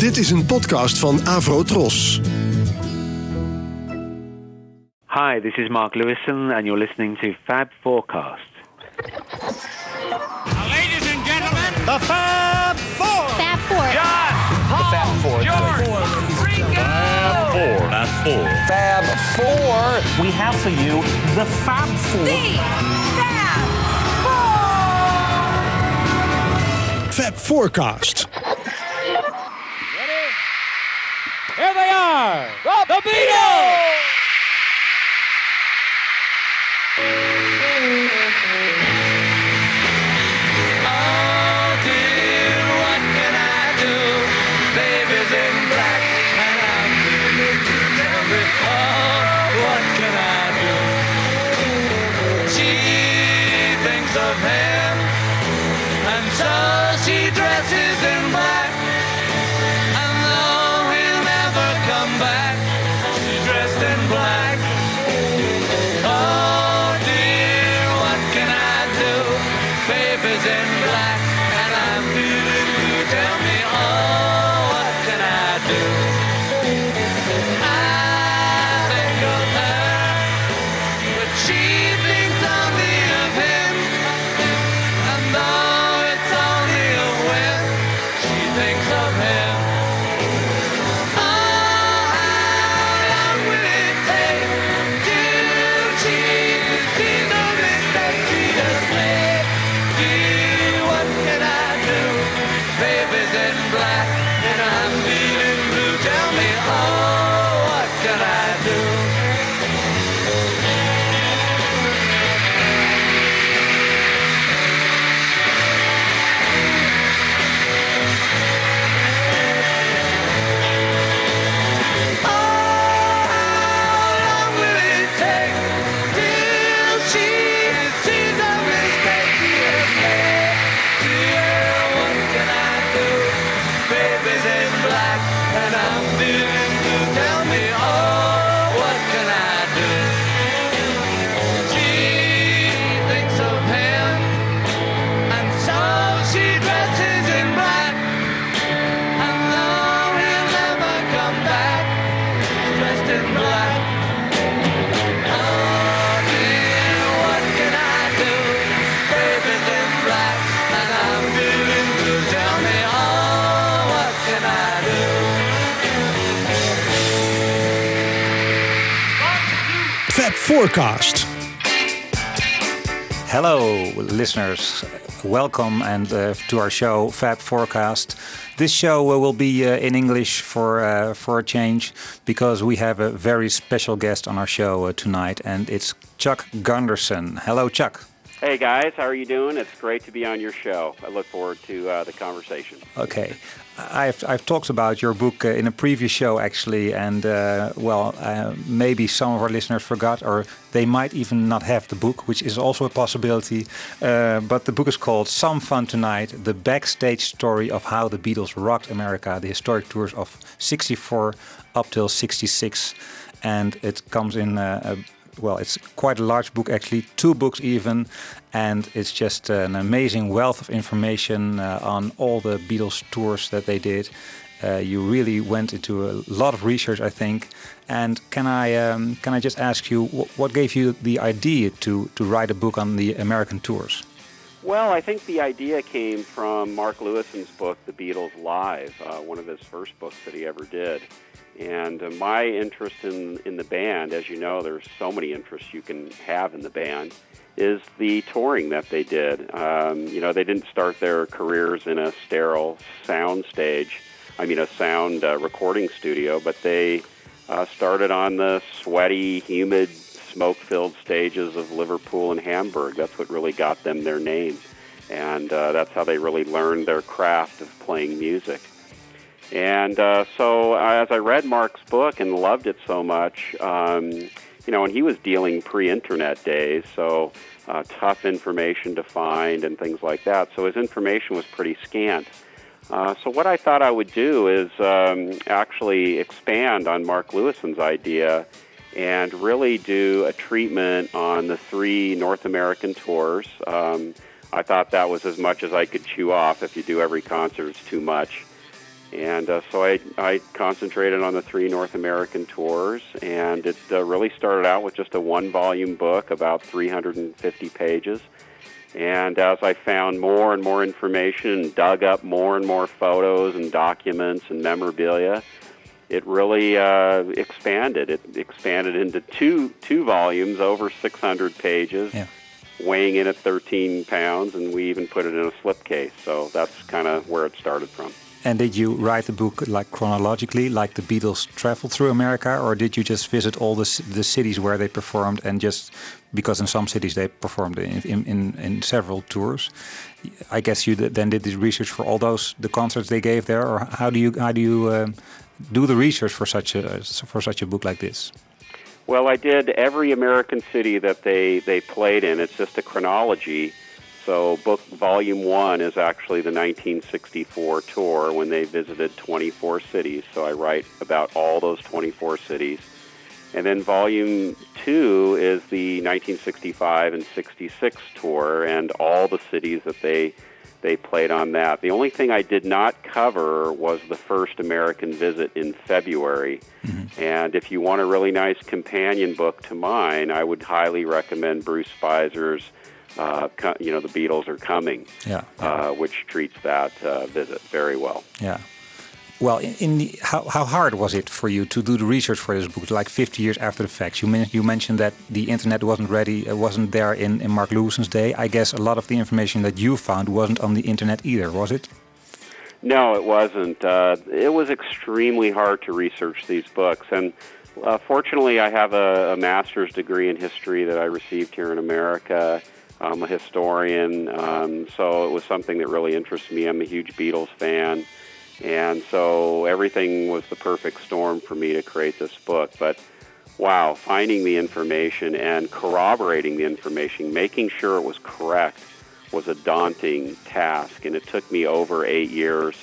Dit is een podcast van Avro Tros. Hi, this is Mark Lewison, and you're listening to Fab Forecast. Ladies and gentlemen, The Fab Four. Fab Four. John, Paul, Fab Four. George, Ringo. Fab Four. Fab Four. We have for you the Fab Four. Fab Forecast. Here they are, the Beatles. Forecast. Hello, listeners. Welcome and uh, to our show, Fab Forecast. This show uh, will be uh, in English for uh, for a change because we have a very special guest on our show uh, tonight, and it's Chuck Gunderson. Hello, Chuck. Hey guys, how are you doing? It's great to be on your show. I look forward to uh, the conversation. Okay, I've I've talked about your book uh, in a previous show actually, and uh, well, uh, maybe some of our listeners forgot, or they might even not have the book, which is also a possibility. Uh, but the book is called "Some Fun Tonight: The Backstage Story of How the Beatles Rocked America: The Historic Tours of '64 up till '66," and it comes in. Uh, a, well, it's quite a large book actually, two books even, and it's just an amazing wealth of information uh, on all the Beatles tours that they did. Uh, you really went into a lot of research, I think. And can I um, can I just ask you wh what gave you the idea to to write a book on the American tours? Well, I think the idea came from Mark Lewisohn's book, The Beatles Live, uh, one of his first books that he ever did. And uh, my interest in, in the band, as you know, there's so many interests you can have in the band, is the touring that they did. Um, you know, they didn't start their careers in a sterile sound stage, I mean, a sound uh, recording studio, but they uh, started on the sweaty, humid, smoke filled stages of Liverpool and Hamburg. That's what really got them their name. And uh, that's how they really learned their craft of playing music. And uh, so as I read Mark's book and loved it so much, um, you know, and he was dealing pre-internet days, so uh, tough information to find and things like that. So his information was pretty scant. Uh, so what I thought I would do is um, actually expand on Mark Lewisohn's idea and really do a treatment on the three North American tours. Um, I thought that was as much as I could chew off. If you do every concert, it's too much. And uh, so I, I concentrated on the three North American tours, and it uh, really started out with just a one volume book, about 350 pages. And as I found more and more information and dug up more and more photos and documents and memorabilia, it really uh, expanded. It expanded into two two volumes, over 600 pages, Yeah. weighing in at 13 pounds, and we even put it in a slipcase. So that's kind of where it started from. And did you write the book like chronologically, like the Beatles traveled through America, or did you just visit all the the cities where they performed and just because in some cities they performed in in, in, in several tours? I guess you then did the research for all those the concerts they gave there, or how do you how do you um, do the research for such a for such a book like this? Well, I did every American city that they, they played in. It's just a chronology. So, book volume one is actually the 1964 tour when they visited 24 cities. So, I write about all those 24 cities. And then volume two is the 1965 and 66 tour and all the cities that they they played on that. The only thing I did not cover was the first American visit in February. Mm-hmm. And if you want a really nice companion book to mine, I would highly recommend Bruce Spizer's, uh, co- you know, The Beatles Are Coming, Yeah. uh, which treats that uh, visit very well. Yeah. Well, in, in the, how, how hard was it for you to do the research for this book, like 50 years after the fact? You, men you mentioned that the internet wasn't ready, uh, wasn't there in, in Mark Lewisohn's day. I guess a lot of the information that you found wasn't on the internet either, was it? No, it wasn't. Uh, it was extremely hard to research these books, and uh, fortunately, I have a, a master's degree in history that I received here in America. I'm a historian, um, so it was something that really interests me. I'm a huge Beatles fan, and so everything was the perfect storm for me to create this book. But wow, finding the information and corroborating the information, making sure it was correct, was a daunting task, and it took me over eight years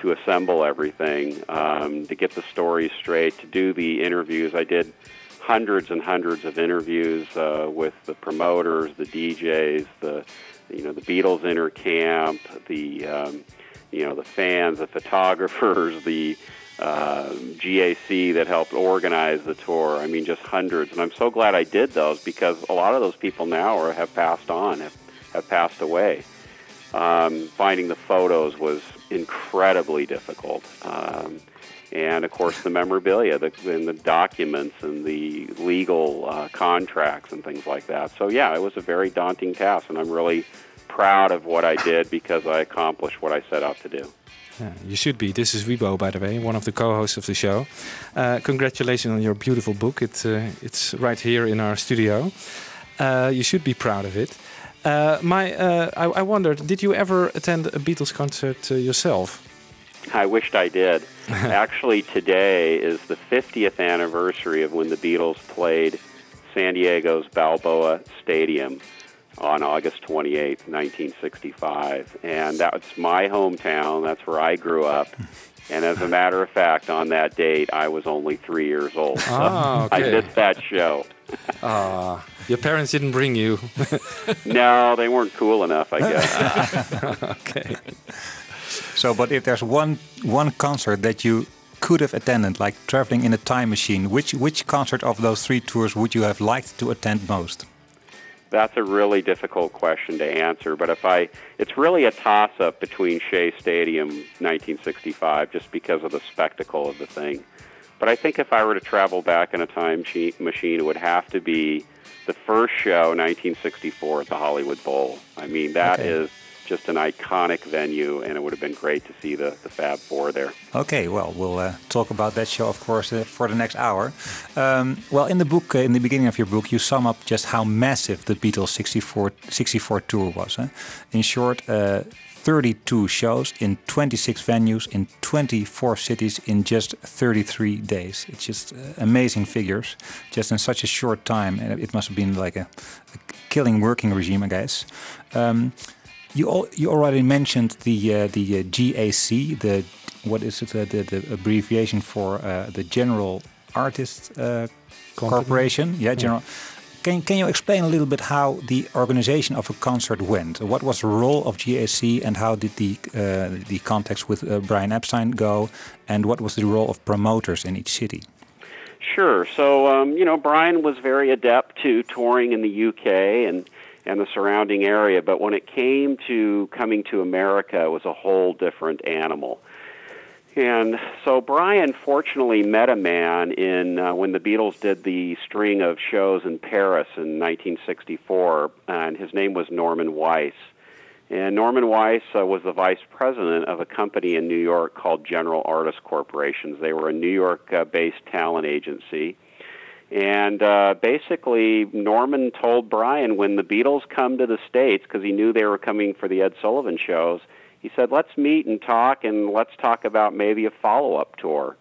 to assemble everything, um, to get the stories straight, to do the interviews. I did hundreds and hundreds of interviews uh, with the promoters, the DJs, the you know the Beatles inner camp, the um, you know the fans, the photographers, the uh, GAC that helped organize the tour. I mean, just hundreds, and I'm so glad I did those because a lot of those people now are, have passed on, have, have passed away. Um, finding the photos was incredibly difficult. Um, and of course, the memorabilia, the, and the documents, and the legal uh, contracts and things like that. So, yeah, it was a very daunting task, and I'm really proud of what I did because I accomplished what I set out to do. Yeah, you should be. This is Wibo, by the way, one of the co-hosts of the show. Uh, congratulations on your beautiful book. It, uh, it's right here in our studio. Uh, you should be proud of it. Uh, my, uh, I, I wondered, did you ever attend a Beatles concert yourself? I wished I did. Actually, today is the 50th anniversary of when the Beatles played San Diego's Balboa Stadium on August 28th, 1965. And that's my hometown. That's where I grew up. And as a matter of fact, on that date, I was only three years old. So Ah, I missed that show. Ah, your parents didn't bring you. No, they weren't cool enough, I guess. okay. So, but if there's one one concert that you could have attended, like traveling in a time machine, which which concert of those three tours would you have liked to attend most? That's a really difficult question to answer, but if I, it's really a toss-up between Shea Stadium 1965, just because of the spectacle of the thing. But I think if I were to travel back in a time machine, it would have to be the first show, 1964, at the Hollywood Bowl. I mean, that is Okay. Just an iconic venue, and it would have been great to see the, the Fab Four there. Okay, well, we'll uh, talk about that show, of course, uh, for the next hour. Um, well, in the book, uh, in the beginning of your book, you sum up just how massive the Beatles 64, 64 tour was. Huh? In short, uh, 32 shows in 26 venues in 24 cities in just 33 days. It's just uh, amazing figures, just in such a short time. And it must have been like a, a killing working regime, I guess. Um, you al you already mentioned the uh, the uh, GAC, the what is it? Uh, the, the abbreviation for uh, the General Artists uh, Corporation. Yeah, General. Can, can you explain a little bit how the organization of a concert went? What was the role of GAC and how did the, uh, the contacts with uh, Brian Epstein go? And what was the role of promoters in each city? Sure. So, um, you know, Brian was very adept to touring in the UK and, and the surrounding area, but when it came to coming to America, it was a whole different animal. And so Brian fortunately met a man in uh, when the Beatles did the string of shows in Paris in 1964, and his name was Norman Weiss. And Norman Weiss uh, was the vice president of a company in New York called General Artist Corporations. They were a New York-based uh, talent agency. And uh, basically, Norman told Brian when the Beatles come to the States, because he knew they were coming for the Ed Sullivan shows, he said, let's meet and talk, and let's talk about maybe a follow up tour.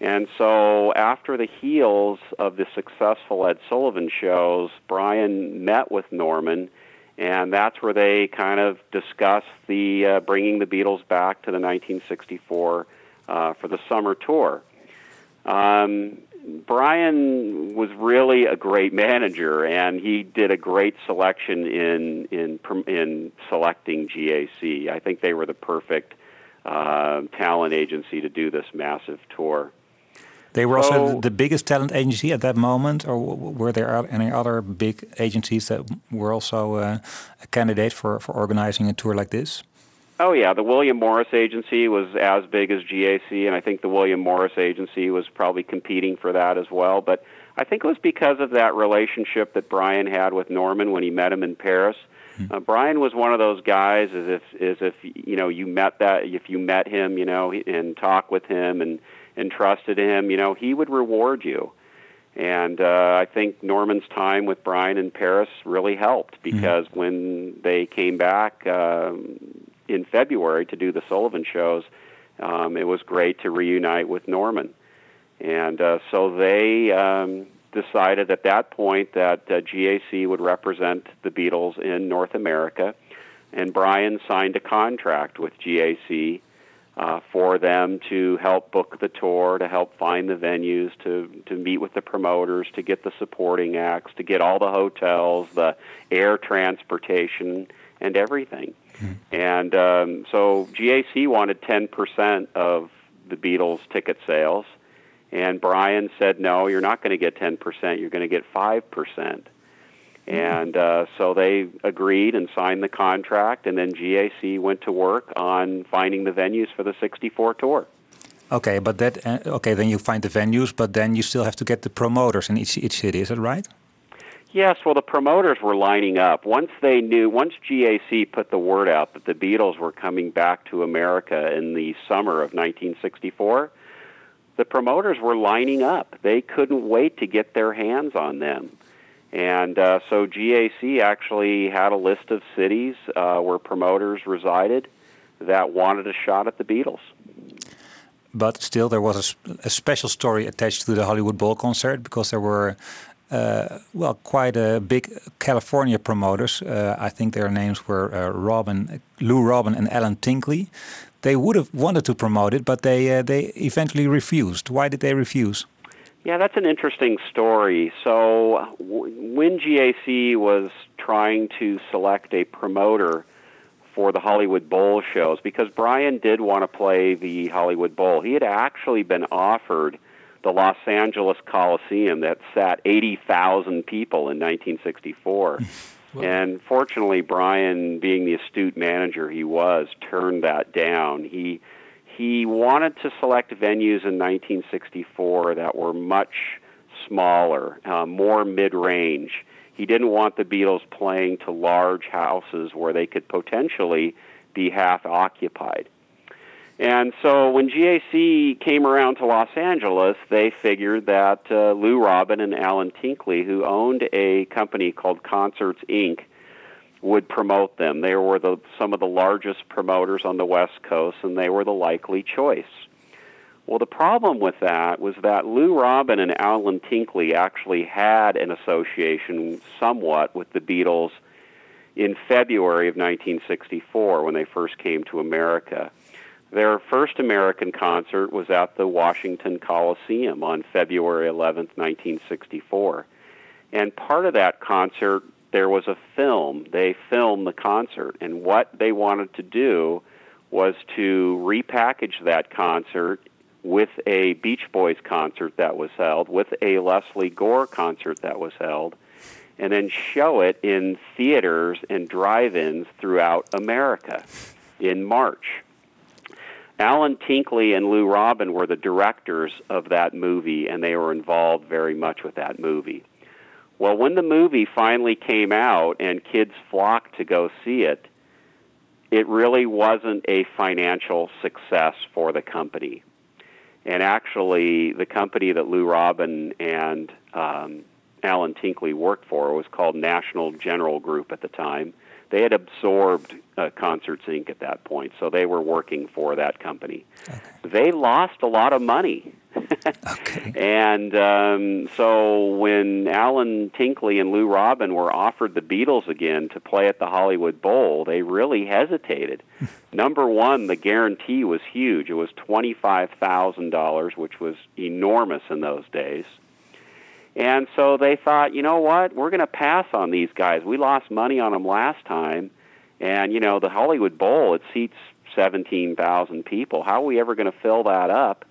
And so, after the heels of the successful Ed Sullivan shows, Brian met with Norman, and that's where they kind of discussed the uh, bringing the Beatles back to the 1964 uh, for the summer tour. Um, Brian was really a great manager, and he did a great selection in in in selecting GAC. I think they were the perfect uh, talent agency to do this massive tour. They were so, also the biggest talent agency at that moment, or were there any other big agencies that were also uh, a candidate for, for organizing a tour like this? Oh yeah, the William Morris Agency was as big as GAC, and I think the William Morris Agency was probably competing for that as well. But I think it was because of that relationship that Brian had with Norman when he met him in Paris. Mm-hmm. Uh, Brian was one of those guys, as if as if you know you met that if you met him, you know, and talked with him and and trusted him, you know, he would reward you. And uh, I think Norman's time with Brian in Paris really helped because mm-hmm. when they came back, um, in February to do the Sullivan shows, um, it was great to reunite with Norman. And uh, so they um, decided at that point that uh, GAC would represent the Beatles in North America. And Brian signed a contract with GAC uh, for them to help book the tour, to help find the venues, to, to meet with the promoters, to get the supporting acts, to get all the hotels, the air transportation, and everything. Mm. And um, so GAC wanted 10% of the Beatles' ticket sales, and Brian said, no, you're not going to get 10%, you're going to get 5%. And uh, so they agreed and signed the contract, and then GAC went to work on finding the venues for the 64 tour. Okay, but that uh, okay, then you find the venues, but then you still have to get the promoters in each each city. Is that right? Yes, well, the promoters were lining up. Once they knew, once GAC put the word out that the Beatles were coming back to America in the summer of 1964, the promoters were lining up. They couldn't wait to get their hands on them. And uh, so GAC actually had a list of cities uh, where promoters resided that wanted a shot at the Beatles. But still, there was a, a special story attached to the Hollywood Bowl concert because there were well, quite a big California promoters. Uh, I think their names were uh, Robin, Lou Robin, and Alan Tinkley. They would have wanted to promote it, but they uh, they eventually refused. Why did they refuse? Yeah, that's an interesting story. So, when GAC was trying to select a promoter for the Hollywood Bowl shows, because Brian did want to play the Hollywood Bowl, he had actually been offered the Los Angeles Coliseum that sat 80,000 people in 1964. And fortunately, Brian, being the astute manager he was, turned that down. He he wanted to select venues in 1964 that were much smaller, uh, more mid-range. He didn't want the Beatles playing to large houses where they could potentially be half occupied. And so when GAC came around to Los Angeles, they figured that uh, Lou Robin and Alan Tinkley, who owned a company called Concerts Inc., would promote them. They were the, some of the largest promoters on the West Coast, and they were the likely choice. Well, the problem with that was that Lou Robin and Alan Tinkley actually had an association somewhat with the Beatles in February of 1964 when they first came to America. Their first American concert was at the Washington Coliseum on February 11, 1964. And part of that concert, there was a film. They filmed the concert, and what they wanted to do was to repackage that concert with a Beach Boys concert that was held, with a Lesley Gore concert that was held, and then show it in theaters and drive ins throughout America in March. Alan Tinkley and Lou Robin were the directors of that movie, and they were involved very much with that movie. Well, when the movie finally came out and kids flocked to go see it, it really wasn't a financial success for the company. And actually, the company that Lou Robin and um, Alan Tinkley worked for was called National General Group at the time. They had absorbed uh, Concerts Inc. at that point, so they were working for that company. Okay. They lost a lot of money. okay. And um, so when Alan Tinkley and Lou Robin were offered the Beatles again to play at the Hollywood Bowl, they really hesitated. Number one, the guarantee was huge. It was $25,000, which was enormous in those days. And so they thought, you know what, we're going to pass on these guys. We lost money on them last time, and you know the Hollywood Bowl it seats seventeen thousand people. How are we ever going to fill that up?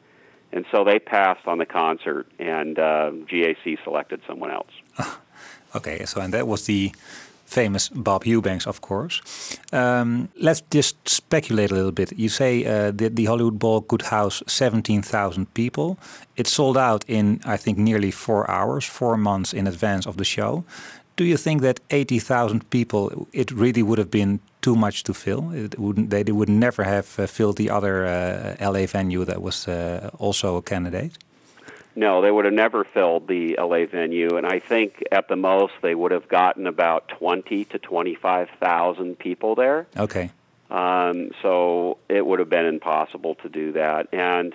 And so they passed on the concert, and uh, GAC selected someone else. okay, so and that was the famous Bob Eubanks, of course. Um, let's just speculate a little bit. You say uh, that the Hollywood Bowl could house 17,000 people. It sold out in, I think, nearly four hours, four months in advance of the show. Do you think that 80,000 people, it really would have been too much to fill? It wouldn't, they would never have uh, filled the other uh, LA venue that was uh, also a candidate? No, they would have never filled the LA venue, and I think at the most they would have gotten about twenty to twenty-five thousand people there. Okay. Um, so it would have been impossible to do that, and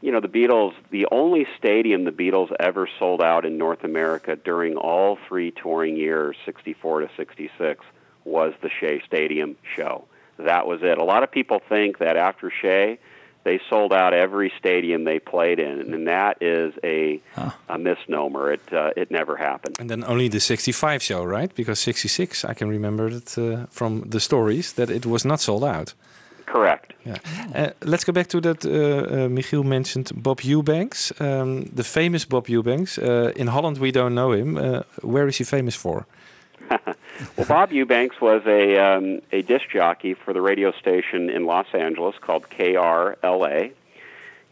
you know the Beatles. The only stadium the Beatles ever sold out in North America during all three touring years, '64 to '66, was the Shea Stadium show. That was it. A lot of people think that after Shea they sold out every stadium they played in, and that is a, huh. a misnomer. It uh, it never happened. And then only the '65 show, right? Because '66, I can remember it uh, from the stories that it was not sold out. Correct. Yeah. Uh, let's go back to that. Uh, uh, Michiel mentioned Bob Eubanks, um, the famous Bob Eubanks. Uh, in Holland, we don't know him. where is he famous for? well, Bob Eubanks was a um, a disc jockey for the radio station in Los Angeles called KRLA,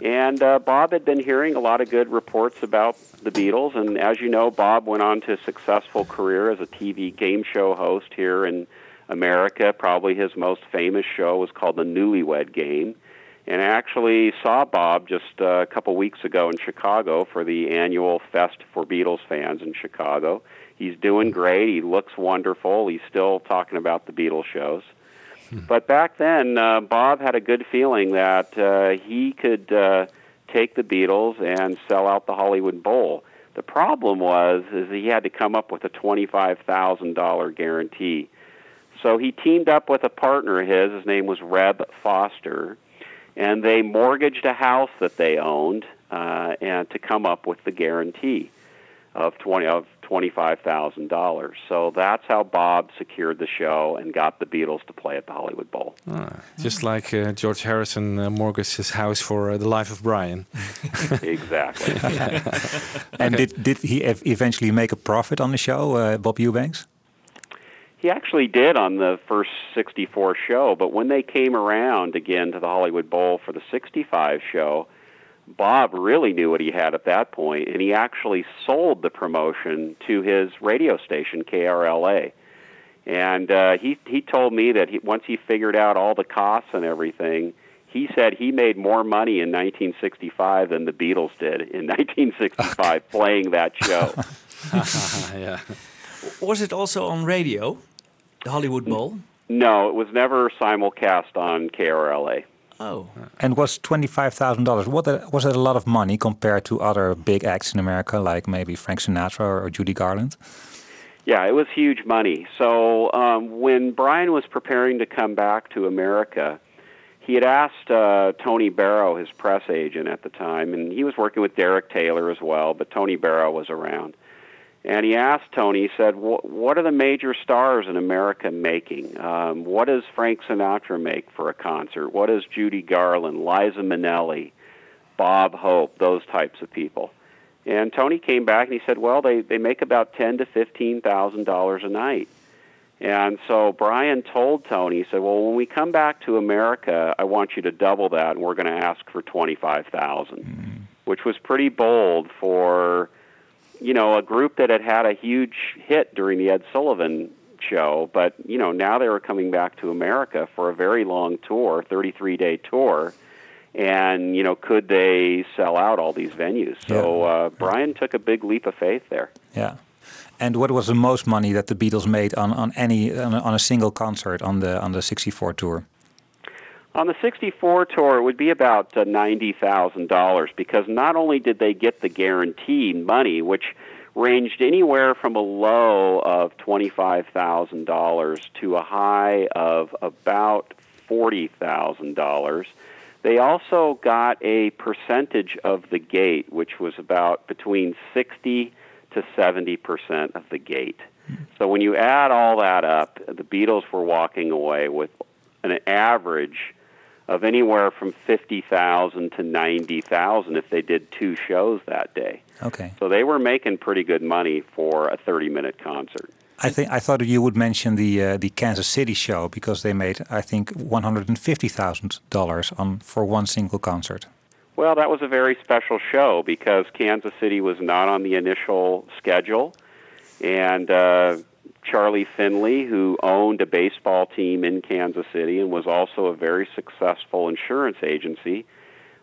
and uh, Bob had been hearing a lot of good reports about the Beatles. And as you know, Bob went on to a successful career as a TV game show host here in America. Probably his most famous show was called The Newlywed Game. And I actually saw Bob just uh, a couple weeks ago in Chicago for the annual Fest for Beatles fans in Chicago He's doing great. He looks wonderful. He's still talking about the Beatles shows. Hmm. But back then, uh, Bob had a good feeling that uh, he could uh, take the Beatles and sell out the Hollywood Bowl. The problem was is he had to come up with a twenty-five thousand dollar guarantee. So he teamed up with a partner of his. His name was Reb Foster, and they mortgaged a house that they owned uh, and to come up with the guarantee of twenty of $25,000. So that's how Bob secured the show and got the Beatles to play at the Hollywood Bowl. Ah, just like uh, George Harrison uh, mortgaged his house for uh, the life of Brian. exactly. and okay. did, did he eventually make a profit on the show, uh, Bob Eubanks? He actually did on the first 64 show, but when they came around again to the Hollywood Bowl for the 65 show, Bob really knew what he had at that point, and he actually sold the promotion to his radio station, KRLA. And uh, he he told me that he, once he figured out all the costs and everything, he said he made more money in 1965 than the Beatles did in 1965 playing that show. yeah. Was it also on radio, the Hollywood Bowl? No, it was never simulcast on KRLA. Oh. And was $25,000, what was that a lot of money compared to other big acts in America, like maybe Frank Sinatra or Judy Garland? Yeah, it was huge money. So um, when Brian was preparing to come back to America, he had asked uh, Tony Barrow, his press agent at the time, and he was working with Derek Taylor as well, but Tony Barrow was around. And he asked Tony, he said, What are the major stars in America making? Um, what does Frank Sinatra make for a concert? What does Judy Garland, Liza Minnelli, Bob Hope, those types of people? And Tony came back and he said, Well, they, they make about ten to fifteen thousand dollars a night. And so Brian told Tony, he said, "Well, when we come back to America, I want you to double that, and we're going to ask for twenty-five thousand, mm. which was pretty bold for, you know, a group that had had a huge hit during the Ed Sullivan show. But you know, now they were coming back to America for a very long tour, thirty-three day tour, and you know, could they sell out all these venues? So uh, Brian took a big leap of faith there. Yeah. And what was the most money that the Beatles made on, on any on a, on a single concert on the on the '64 tour? On the '64 tour, it would be about uh, ninety thousand dollars because not only did they get the guaranteed money, which ranged anywhere from a low of twenty-five thousand dollars to a high of about forty thousand dollars. They also got a percentage of the gate, which was about between sixty to 70% of the gate. So when you add all that up, the Beatles were walking away with an average of anywhere from 50,000 to 90,000 if they did two shows that day. Okay. So they were making pretty good money for a 30-minute concert. I think I thought you would mention the uh, the Kansas City show because they made I think one hundred and fifty thousand dollars on for one single concert. Well, that was a very special show because Kansas City was not on the initial schedule, and uh, Charlie Finley, who owned a baseball team in Kansas City and was also a very successful insurance agency,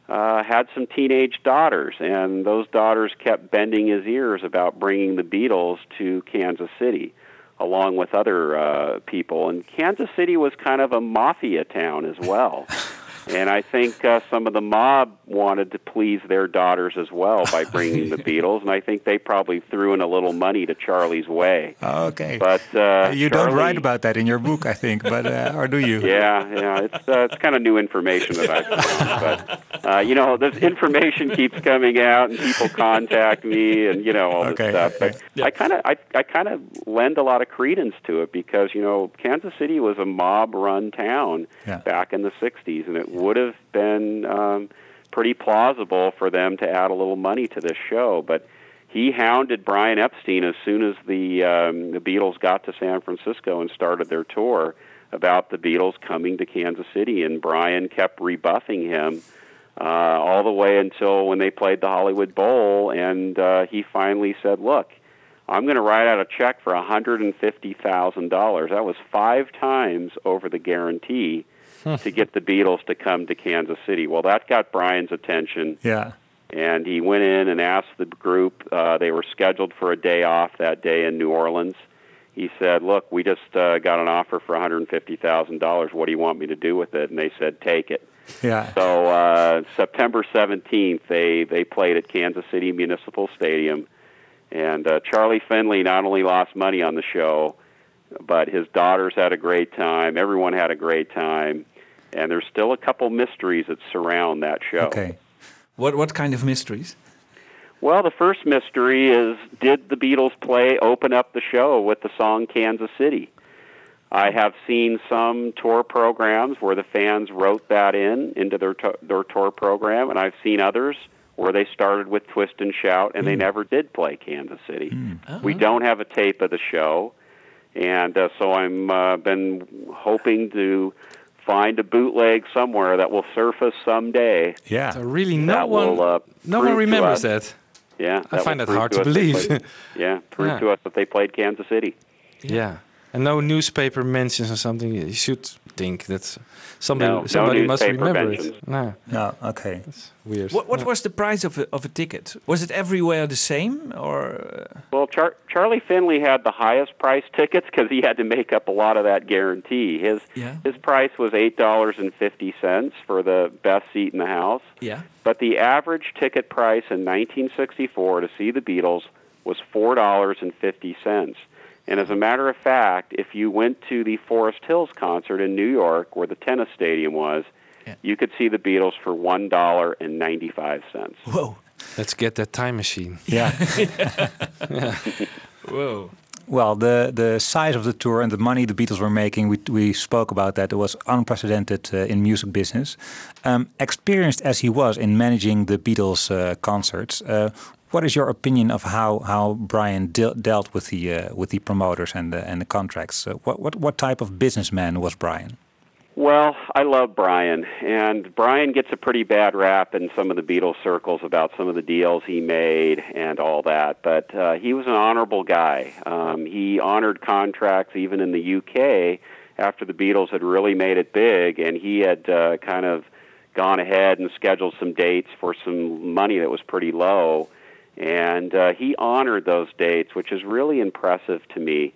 uh, had some teenage daughters, and those daughters kept bending his ears about bringing the Beatles to Kansas City, along with other uh, people. And Kansas City was kind of a mafia town as well. And I think uh, some of the mob wanted to please their daughters as well by bringing the Beatles, and I think they probably threw in a little money to Charlie's way. Okay. But uh, you Charlie, don't write about that in your book, I think, but uh, or do you? Yeah, yeah. It's uh, it's kind of new information that I've found, but uh, you know, this information keeps coming out, and people contact me, and you know all okay. this stuff. But yeah. I kind of I I kind of lend a lot of credence to it because you know Kansas City was a mob-run town yeah. back in the '60s, and it would have been um, pretty plausible for them to add a little money to this show. But he hounded Brian Epstein as soon as the um, the Beatles got to San Francisco and started their tour about the Beatles coming to Kansas City, and Brian kept rebuffing him uh, all the way until when they played the Hollywood Bowl, and uh, he finally said, "Look." I'm going to write out a check for $150,000. That was five times over the guarantee to get the Beatles to come to Kansas City. Well, that got Brian's attention. Yeah. And he went in and asked the group. Uh, they were scheduled for a day off that day in New Orleans. He said, "Look, we just uh, got an offer for one hundred fifty thousand dollars. What do you want me to do with it?" And they said, "Take it." Yeah. So uh, September seventeenth, they they played at Kansas City Municipal Stadium, and uh, Charlie Finley not only lost money on the show, but his daughters had a great time. Everyone had a great time and there's still a couple mysteries that surround that show. Okay. What what kind of mysteries? Well, the first mystery is did the Beatles play open up the show with the song Kansas City? I have seen some tour programs where the fans wrote that in into their to- their tour program, and I've seen others where they started with Twist and Shout and mm. they never did play Kansas City. Mm. Uh-huh. We don't have a tape of the show, and uh, so I'm uh, been hoping to find a bootleg somewhere that will surface someday. Yeah, so really, no one, will, uh, no one remembers that. Yeah, I find that hard to, to believe. Played, yeah, prove yeah. to us that they played Kansas City. Yeah. Yeah. and no newspaper mentions or something. You should think that somebody no, somebody no must remember mentions. it. No, no, okay, That's weird. What, what was the price of a, of a ticket? Was it everywhere the same, or? Well, Char- Charlie Finley had the highest price tickets because he had to make up a lot of that guarantee. His yeah. his price was eight dollars and fifty cents for the best seat in the house. Yeah. But the average ticket price in 1964 to see the Beatles was four dollars and fifty cents. And as a matter of fact, if you went to the Forest Hills concert in New York, where the tennis stadium was, yeah. you could see the Beatles for one dollar and ninety-five cents. Whoa! Let's get that time machine. Yeah. yeah. Whoa. Well, the the size of the tour and the money the Beatles were making, we we spoke about that. It was unprecedented uh, in music business. Um, experienced as he was in managing the Beatles uh, concerts, uh, what is your opinion of how how Brian de dealt with the uh, with the promoters and the and the contracts? Uh, what what what type of businessman was Brian? Well, I love Brian, and Brian gets a pretty bad rap in some of the Beatles circles about some of the deals he made and all that. But uh, he was an honorable guy. Um, he honored contracts even in the UK after the Beatles had really made it big, and he had uh, kind of gone ahead and scheduled some dates for some money that was pretty low, and uh, he honored those dates, which is really impressive to me.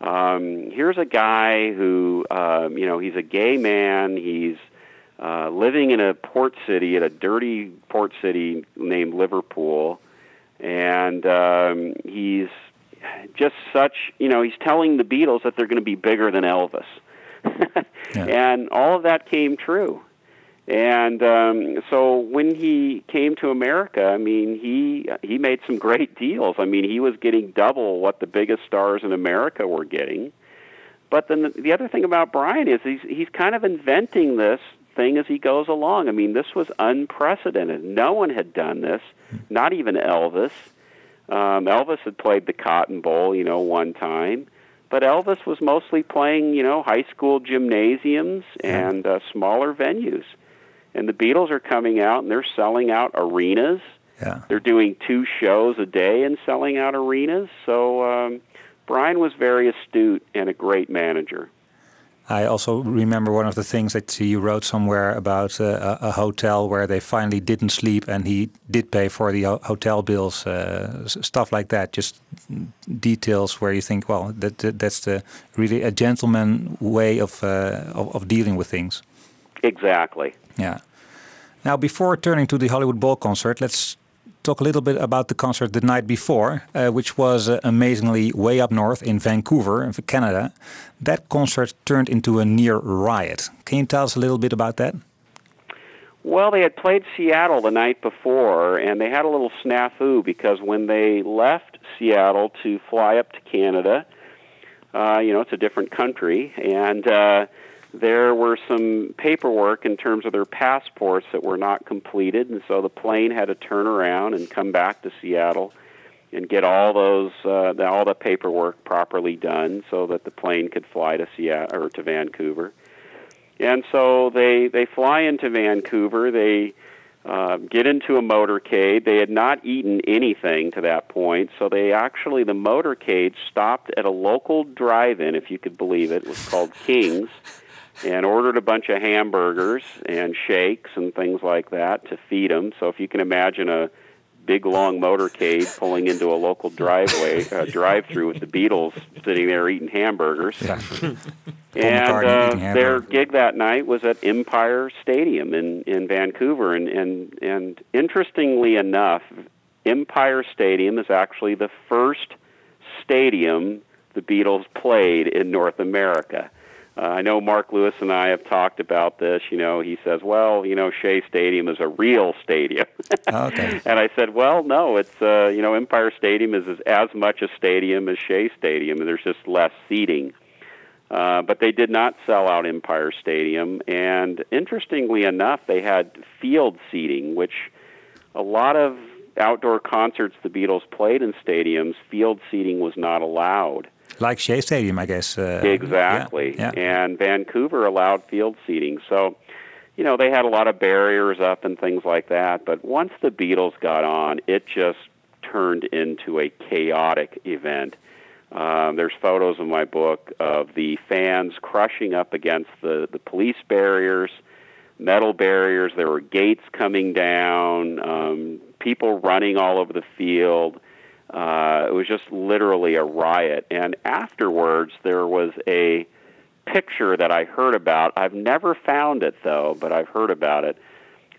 Um, here's a guy who, um, you know, he's a gay man. He's uh, living in a port city, at a dirty port city named Liverpool, and um, he's just such, you know, he's telling the Beatles that they're going to be bigger than Elvis. Yeah. And all of that came true. And um, so when he came to America, I mean, he he made some great deals. I mean, he was getting double what the biggest stars in America were getting. But then the, the other thing about Brian is he's he's kind of inventing this thing as he goes along. I mean, this was unprecedented. No one had done this, not even Elvis. Um, Elvis had played the Cotton Bowl, you know, one time, but Elvis was mostly playing, you know, high school gymnasiums and uh, smaller venues. And the Beatles are coming out and they're selling out arenas. Yeah. They're doing two shows a day and selling out arenas. So um, Brian was very astute and a great manager. I also remember one of the things that you wrote somewhere about uh, a, hotel where they finally didn't sleep and he did pay for the hotel bills, uh, s- stuff like that. Just details where you think, well, that, that that's the really a gentleman way of, uh, of of dealing with things. Exactly. Yeah. Now, before turning to the Hollywood Bowl concert, let's talk a little bit about the concert the night before, uh, which was uh, amazingly way up north in Vancouver, in Canada. That concert turned into a near riot. Can you tell us a little bit about that? Well, they had played Seattle the night before, and they had a little snafu because when they left Seattle to fly up to Canada, uh, you know, it's a different country, and uh, there were some paperwork in terms of their passports that were not completed, and so the plane had to turn around and come back to Seattle and get all those uh, all the paperwork properly done so that the plane could fly to Seattle or to Vancouver. And so they they fly into Vancouver. They uh, get into a motorcade. They had not eaten anything to that point, so they actually the motorcade stopped at a local drive-in, if you could believe it. It was called King's, and ordered a bunch of hamburgers and shakes and things like that to feed them. So if you can imagine a big long motorcade pulling into a local driveway uh, drive-through with the Beatles sitting there eating hamburgers. Yeah. And uh, their gig that night was at Empire Stadium in in Vancouver, and and and interestingly enough, Empire Stadium is actually the first stadium the Beatles played in North America. Uh, I know Mark Lewis and I have talked about this. You know, he says, "Well, you know, Shea Stadium is a real stadium." Okay. And I said, well, no, it's uh, you know Empire Stadium is as, as much a stadium as Shea Stadium, and there's just less seating. Uh, but they did not sell out Empire Stadium, and interestingly enough, they had field seating, which a lot of outdoor concerts the Beatles played in stadiums, field seating was not allowed. Like Shea Stadium, I guess. Uh, Exactly. Yeah. yeah. And Vancouver allowed field seating. So, you know, they had a lot of barriers up and things like that. But once the Beatles got on, it just turned into a chaotic event. Um, there's photos in my book of the fans crushing up against the, the police barriers, metal barriers. There were gates coming down, um, people running all over the field. Uh, it was just literally a riot. And afterwards, there was a picture that I heard about. I've never found it though, but I've heard about it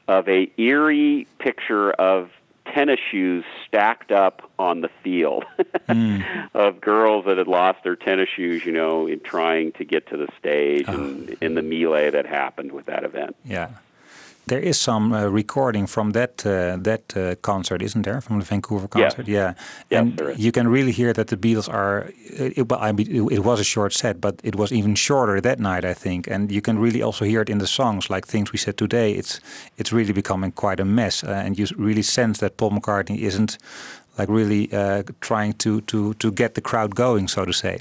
of a eerie picture of tennis shoes stacked up on the field of girls that had lost their tennis shoes, you know, in trying to get to the stage and in the melee that happened with that event. Yeah. There is some uh, recording from that uh, that uh, concert, isn't there? From the Vancouver concert, yeah. Yes, and you can really hear that the Beatles are. It, well, I mean, it, it was a short set, but it was even shorter that night, I think. And you can really also hear it in the songs, like things we said today. It's it's really becoming quite a mess, uh, and you really sense that Paul McCartney isn't like really uh, trying to to to get the crowd going, so to say.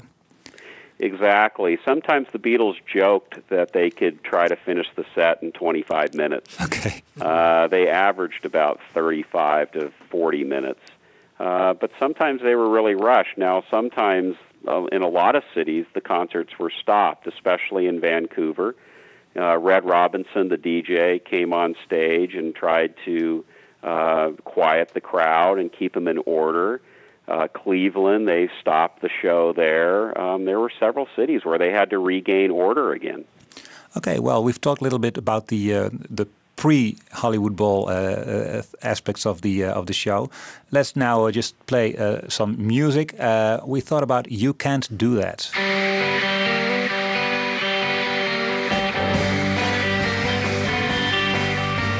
Exactly. Sometimes the Beatles joked that they could try to finish the set in 25 minutes. Okay. Uh, they averaged about 35 to 40 minutes. Uh, but sometimes they were really rushed. Now, sometimes uh, in a lot of cities, the concerts were stopped, especially in Vancouver. Uh, Red Robinson, the DJ, came on stage and tried to uh, quiet the crowd and keep them in order. Uh, Cleveland, they stopped the show there. Um, there were several cities where they had to regain order again. Okay, well, we've talked a little bit about the uh, the pre-Hollywood Bowl uh, uh, aspects of the uh, of the show. Let's now uh, just play uh, some music. Uh, we thought about "You Can't Do That."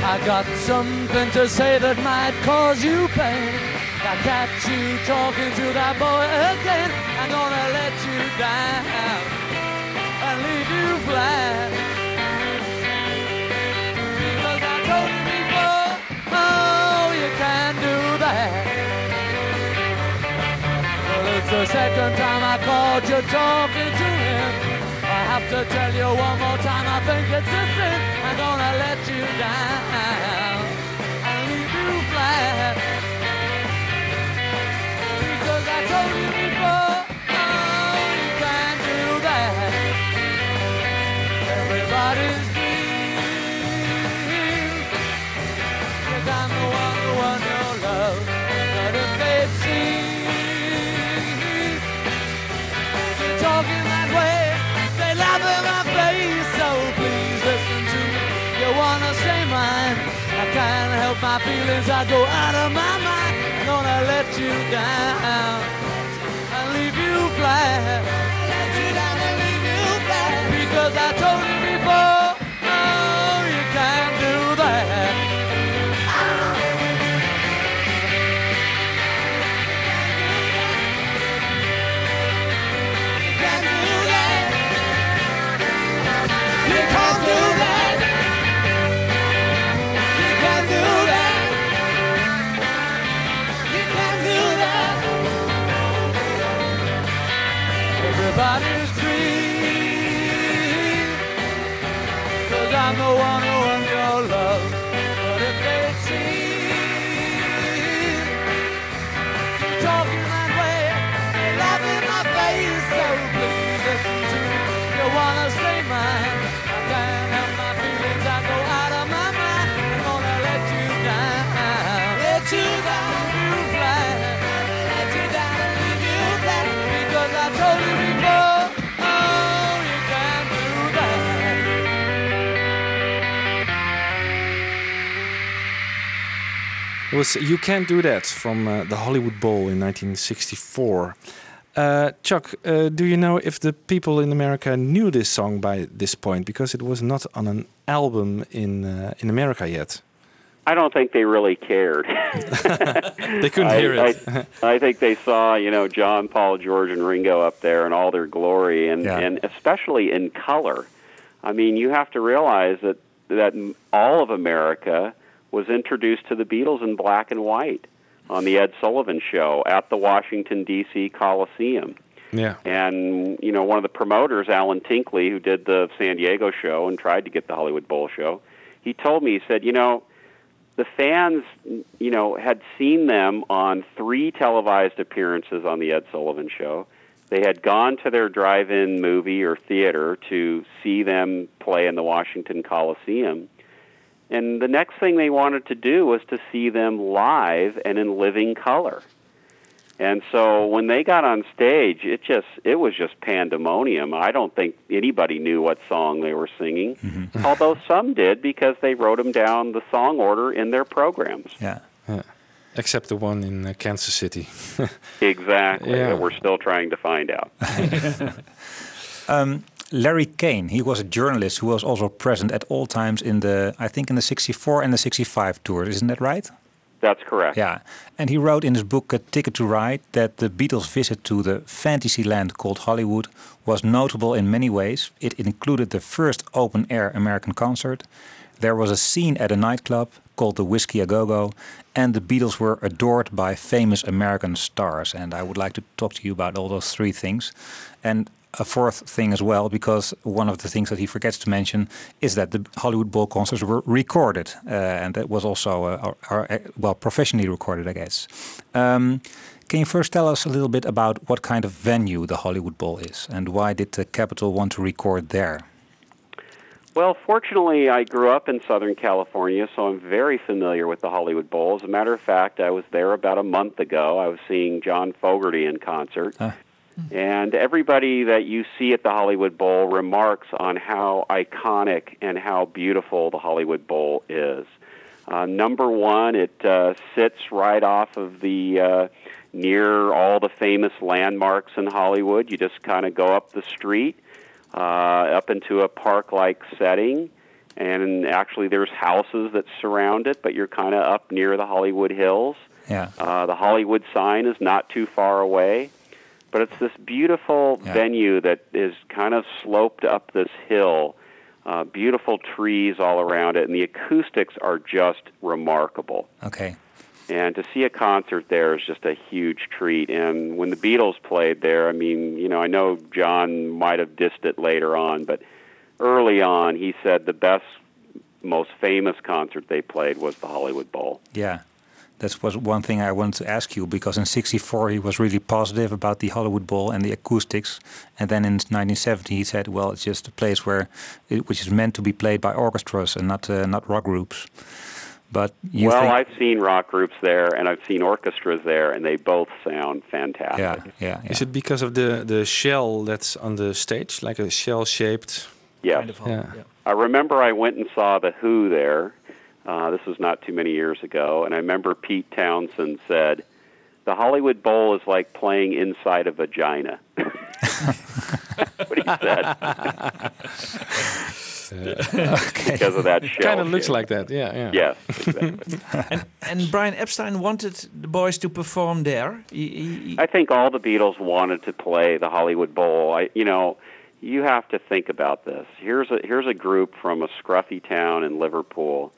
I got something to say that might cause you pain. I catch you talking to that boy again. I'm gonna let you down and leave you flat. Because I told you before, oh, you can't do that. Well, it's the second time I called you talking to him. I have to tell you one more time, I think it's a sin. I'm gonna let you down and leave you flat. My feelings. I go out of my mind. I'm gonna let you down and leave you flat. Was "You Can't Do That" from uh, the Hollywood Bowl in 1964. Uh, Chuck, uh, do you know if the people in America knew this song by this point? Because it was not on an album in uh, in America yet. I don't think they really cared. They couldn't I, hear it. I, I think they saw, you know, John, Paul, George, and Ringo up there in all their glory, and Yeah. and especially in color. I mean, you have to realize that that all of America was introduced to the Beatles in black and white on the Ed Sullivan Show at the Washington D.C. Coliseum. yeah. And you know, one of the promoters, Alan Tinkley, who did the San Diego show and tried to get the Hollywood Bowl show, he told me, he said, you know, the fans, you know, had seen them on three televised appearances on the Ed Sullivan show. They had gone to their drive-in movie or theater to see them play in the Washington Coliseum. And the next thing they wanted to do was to see them live and in living color. And so when they got on stage, it just it was just pandemonium. I don't think anybody knew what song they were singing, although some did because they wrote them down the song order in their programs. Yeah. Except the one in uh, Kansas City. Exactly. Yeah. That we're still trying to find out. Larry Kane, he was a journalist who was also present at all times in the, I think, in the 64 and the 65 tours. Isn't that right? That's correct. Yeah. And he wrote in his book, A Ticket to Ride, that the Beatles' visit to the fantasy land called Hollywood was notable in many ways. It included the first open air American concert. There was a scene at a nightclub called the Whiskey A Go Go, and the Beatles were adored by famous American stars. And I would like to talk to you about all those three things. And a fourth thing as well, because one of the things that he forgets to mention is that the Hollywood Bowl concerts were recorded, uh, and that was also uh, are, uh, well professionally recorded, I guess. Um, can you first tell us a little bit about what kind of venue the Hollywood Bowl is, and why did the Capitol want to record there? Well, fortunately, I grew up in Southern California, so I'm very familiar with the Hollywood Bowl. As a matter of fact, I was there about a month ago. I was seeing John Fogerty in concert. Uh. And everybody that you see at the Hollywood Bowl remarks on how iconic and how beautiful the Hollywood Bowl is. Uh, number one, it uh, sits right off of the uh, near all the famous landmarks in Hollywood. You just kind of go up the street, uh, up into a park-like setting, and actually there's houses that surround it, but you're kind of up near the Hollywood Hills. Yeah. Uh, the Hollywood sign is not too far away, but it's this beautiful Yeah. venue that is kind of sloped up this hill. Uh, beautiful trees all around it, and the acoustics are just remarkable. Okay. And to see a concert there is just a huge treat. And when the Beatles played there, I mean, you know, I know John might have dissed it later on, but early on, he said the best, most famous concert they played was the Hollywood Bowl. Yeah. That was one thing I wanted to ask you because in '64 he was really positive about the Hollywood Bowl and the acoustics, and then in 1970 he said, "Well, it's just a place where, it, which is meant to be played by orchestras and not uh, not rock groups." But you well, think, I've seen rock groups there, and I've seen orchestras there, and they both sound fantastic. yeah, yeah, yeah. Is it because of the the shell that's on the stage, like a shell shaped? Yes. Kind of hall, Yeah. yeah. I remember I went and saw The Who there. Uh, this was not too many years ago. And I remember Pete Townshend said, The Hollywood Bowl is like playing inside a vagina. That's what he said. Because of that shell. Kind of looks like that. Yeah, yeah. Yes, exactly. And, and Brian Epstein wanted the boys to perform there. He, he, he- I think all the Beatles wanted to play the Hollywood Bowl. I, you know, you have to think about this. Here's a here's a group from a scruffy town in Liverpool.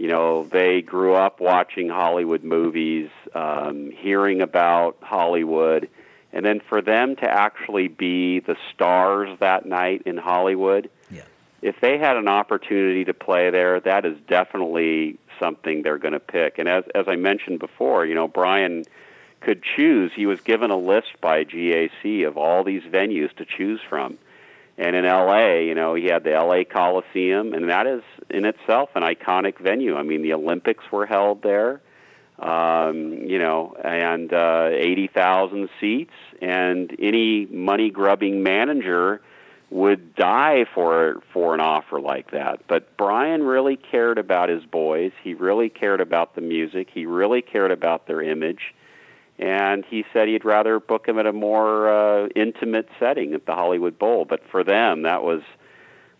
You know, they grew up watching Hollywood movies, um, hearing about Hollywood, and then for them to actually be the stars that night in Hollywood. Yeah. If they had an opportunity to play there, that is definitely something they're going to pick. And as as I mentioned before, you know, Brian could choose. He was given a list by GAC of all these venues to choose from. And in LA, you know, he had the LA Coliseum, and that is in itself an iconic venue. I mean, the Olympics were held there, um, you know, and uh, 80,000 seats, and any money grubbing manager would die for for an offer like that. But Brian really cared about his boys. He really cared about the music. He really cared about their image and he said he'd rather book him at a more uh, intimate setting at the Hollywood Bowl. But for them, that was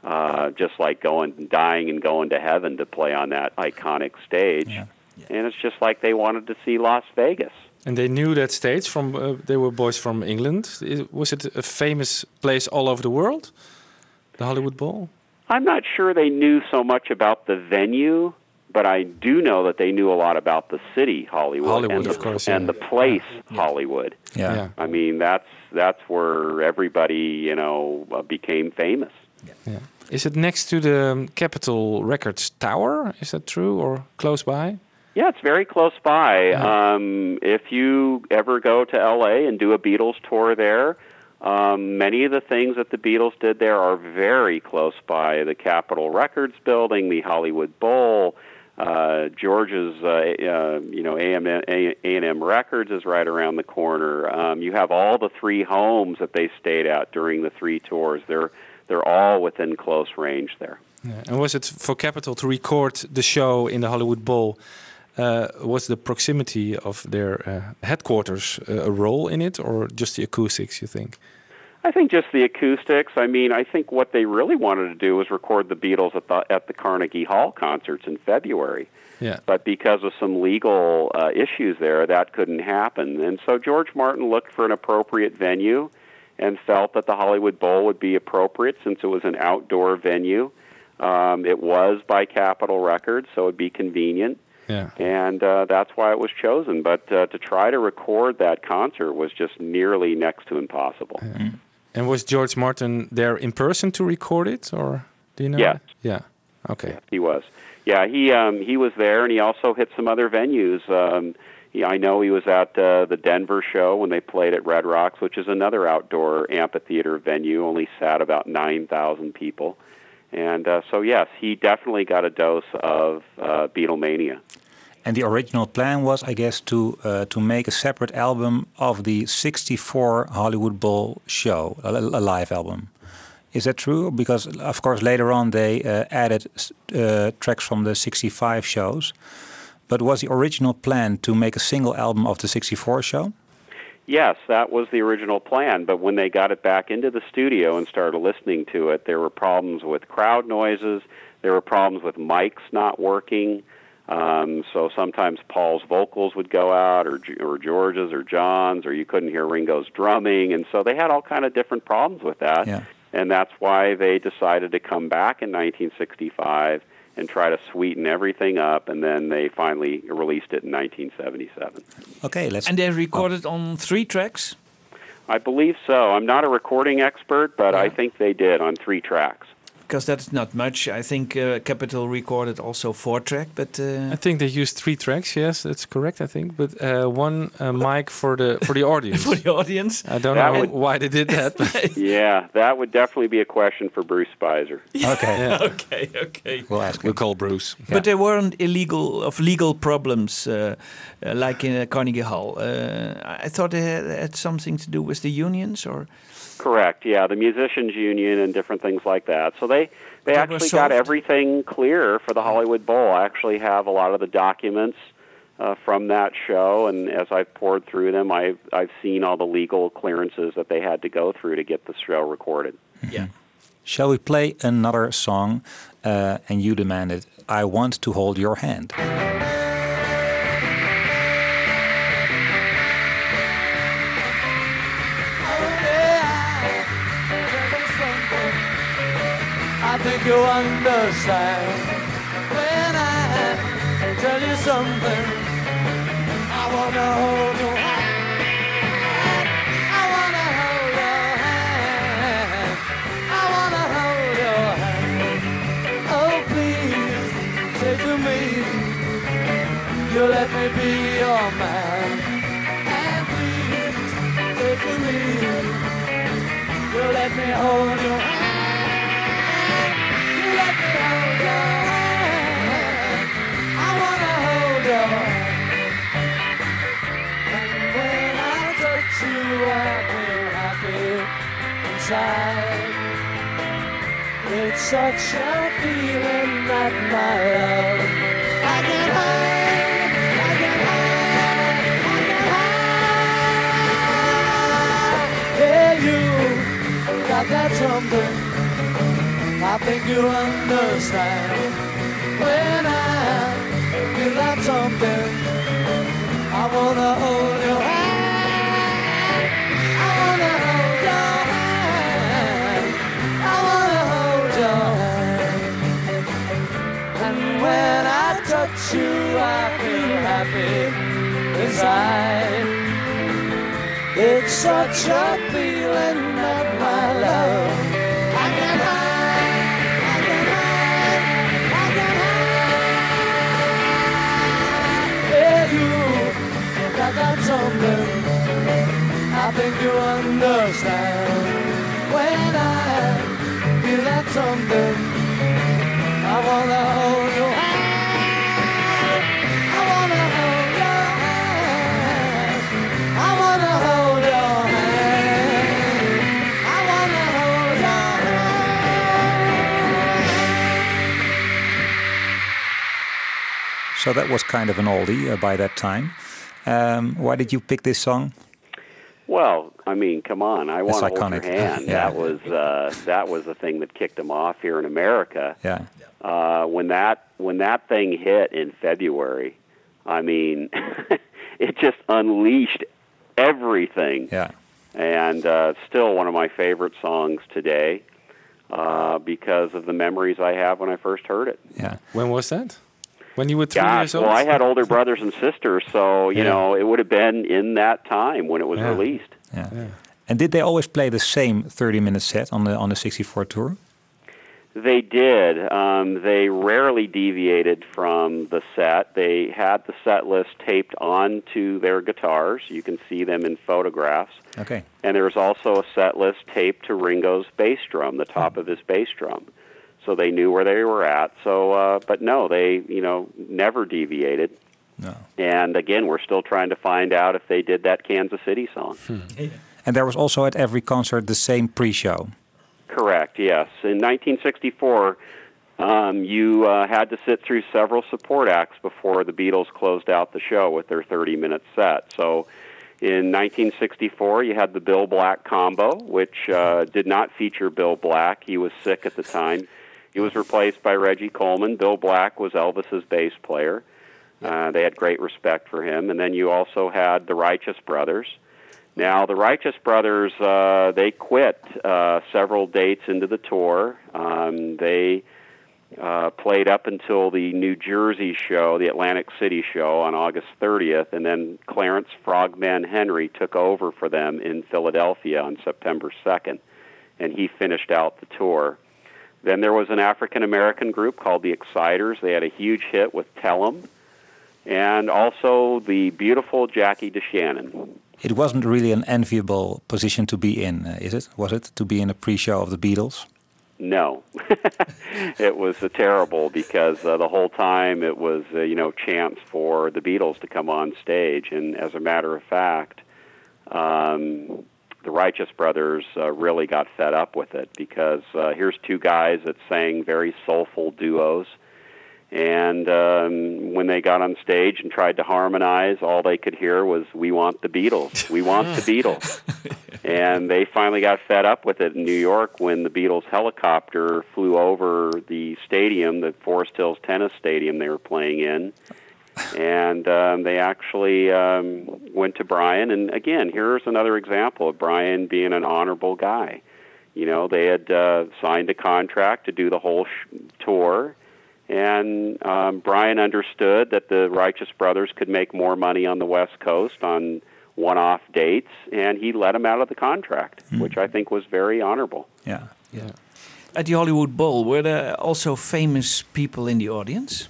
uh, just like going, dying, and going to heaven to play on that iconic stage. Yeah. And it's just like they wanted to see Las Vegas. And they knew that stage from. Uh, they were boys from England. I- Was it a famous place all over the world? The Hollywood Bowl. I'm not sure they knew so much about the venue, but I do know that they knew a lot about the city, Hollywood, Hollywood, and, the, of course, and the place, Hollywood. yeah. yeah. I mean, that's that's where everybody, you know, uh, became famous. Yeah. Is it next to the um, Capitol Records Tower? Is that true or close by? Yeah, it's very close by. Um, if you ever go to LA and do a Beatles tour there, um, many of the things that the Beatles did there are very close by. The Capitol Records building, the Hollywood Bowl, uh, George's, uh, uh, you know, AM, A&M Records is right around the corner. Um, you have all the three homes that they stayed at during the three tours. They're they're all within close range there. Yeah. And was it for Capitol to record the show in the Hollywood Bowl? Uh, was the proximity of their uh, headquarters uh, a role in it, or just the acoustics? You think? I think just the acoustics. I mean, I think what they really wanted to do was record the Beatles at the at the Carnegie Hall concerts in February. Yeah. But because of some legal uh, issues there, that couldn't happen. And so George Martin looked for an appropriate venue and felt that the Hollywood Bowl would be appropriate since it was an outdoor venue. Um, it was by Capitol Records, so it'd be convenient. Yeah. And uh, that's why it was chosen. But uh, to try to record that concert was just nearly next to impossible. And was George Martin there in person to record it, or do you know? Yes. Yeah. Okay. He was. Yeah, he um, he was there, and he also hit some other venues. Um, I know he was at uh, the Denver show when they played at Red Rocks, which is another outdoor amphitheater venue. Only sat about nine thousand people, and uh, so yes, he definitely got a dose of uh, Beatlemania. And the original plan was, I guess, to uh, to make a separate album of the '64 Hollywood Bowl show, a, a live album. Is that true? Because of course later on they uh, added uh, tracks from the '65 shows. But was the original plan to make a single album of the '64 show? Yes, that was the original plan, but when they got it back into the studio and started listening to it, there were problems with crowd noises, there were problems with mics not working. Um, so sometimes Paul's vocals would go out, or or George's, or John's, or you couldn't hear Ringo's drumming, and so they had all kind of different problems with that. Yeah. And that's why they decided to come back in 1965 and try to sweeten everything up, and then they finally released it in 1977. Okay, let's. And they recorded on three tracks. I believe so. I'm not a recording expert, but I think they did on three tracks. Because that's not much. I think uh, Capitol recorded also four track, but uh, I think they used three tracks. Yes, that's correct. I think, but uh, one uh, mic for the for the audience. for the audience. I don't That know would- why they did that. but- Yeah, that would definitely be a question for Bruce Spizer. Okay, yeah. okay, okay. we'll ask. We'll call Bruce. But there weren't illegal of legal problems uh, uh, like in uh, Carnegie Hall. Uh, I thought it had, had something to do with the unions, or Correct. Yeah, the musicians union and different things like that. So they they That actually got everything clear for the Hollywood Bowl. I actually have a lot of the documents uh, from that show, and as I've poured through them, I've I've seen all the legal clearances that they had to go through to get the show recorded. yeah. Shall we play another song? Uh, and you demanded, "I want to hold your hand." Think you understand when I tell you something. I wanna hold your hand. I wanna hold your hand. I wanna hold your hand. Oh, please say to me, you let me be your man. And please say to me, you let me hold your hand. Inside. It's such a feeling that my love I can hide, I can hide, I can hide. Yeah, you got that something. I think you understand when I feel that something. I wanna hold your hand. Happy inside. It's such a feeling that my love I can hide, I can hide, I can hide. You something. I think you understand when I feel that something. I wanna So that was kind of an oldie uh, by that time. Um, why did you pick this song? Well, I mean, come on! I want to hold your hand. Yeah. That was uh, that was the thing that kicked them off here in America. Yeah. Uh, when that when that thing hit in February, I mean, it just unleashed everything. Yeah. And uh, still one of my favorite songs today uh, because of the memories I have when I first heard it. Yeah. When was that? When you were three Gosh, years old? well, I had older brothers and sisters, so you Yeah. know it would have been in that time when it was Yeah. released. Yeah. And did they always play the same 30 minute set on the on the 64 tour? They did. Um, they rarely deviated from the set. They had the set list taped onto their guitars. You can see them in photographs. Okay. And there was also a set list taped to Ringo's bass drum, the top of his bass drum. So they knew where they were at. So, uh, but no, they, you know, never deviated. No. And again, we're still trying to find out if they did that Kansas City song. And there was also at every concert the same pre-show. Correct. Yes. In 1964, um, you uh, had to sit through several support acts before the Beatles closed out the show with their 30-minute set. So, in 1964, you had the Bill Black combo, which uh, did not feature Bill Black. He was sick at the time. He was replaced by Reggie Coleman. Bill Black was Elvis's bass player. Uh, they had great respect for him. And then you also had the Righteous Brothers. Now, the Righteous Brothers, uh, they quit uh, several dates into the tour. Um, they uh, played up until the New Jersey show, the Atlantic City show, on August 30th, and then Clarence Frogman Henry took over for them in Philadelphia on September 2nd, and he finished out the tour. Then there was an African American group called the Exciters. They had a huge hit with Tell 'em, and also the beautiful Jackie DeShannon. It wasn't really an enviable position to be in, uh, is it? Was it to be in a pre-show of the Beatles? No, it was uh, terrible because uh, the whole time it was uh, you know chance for the Beatles to come on stage, and as a matter of fact, um, the Righteous Brothers uh, really got fed up with it because uh, here's two guys that sang very soulful duos. And um, when they got on stage and tried to harmonize, all they could hear was "We want the Beatles, we want the Beatles." and they finally got fed up with it in New York when the Beatles helicopter flew over the stadium, the Forest Hills Tennis Stadium they were playing in. And um, they actually um, went to Brian. And again, here's another example of Brian being an honorable guy. You know, they had uh, signed a contract to do the whole sh- tour. And um, Brian understood that the Righteous Brothers could make more money on the West Coast on one off dates, and he let him out of the contract, which I think was very honorable. Yeah. Yeah. At the Hollywood Bowl, were there also famous people in the audience?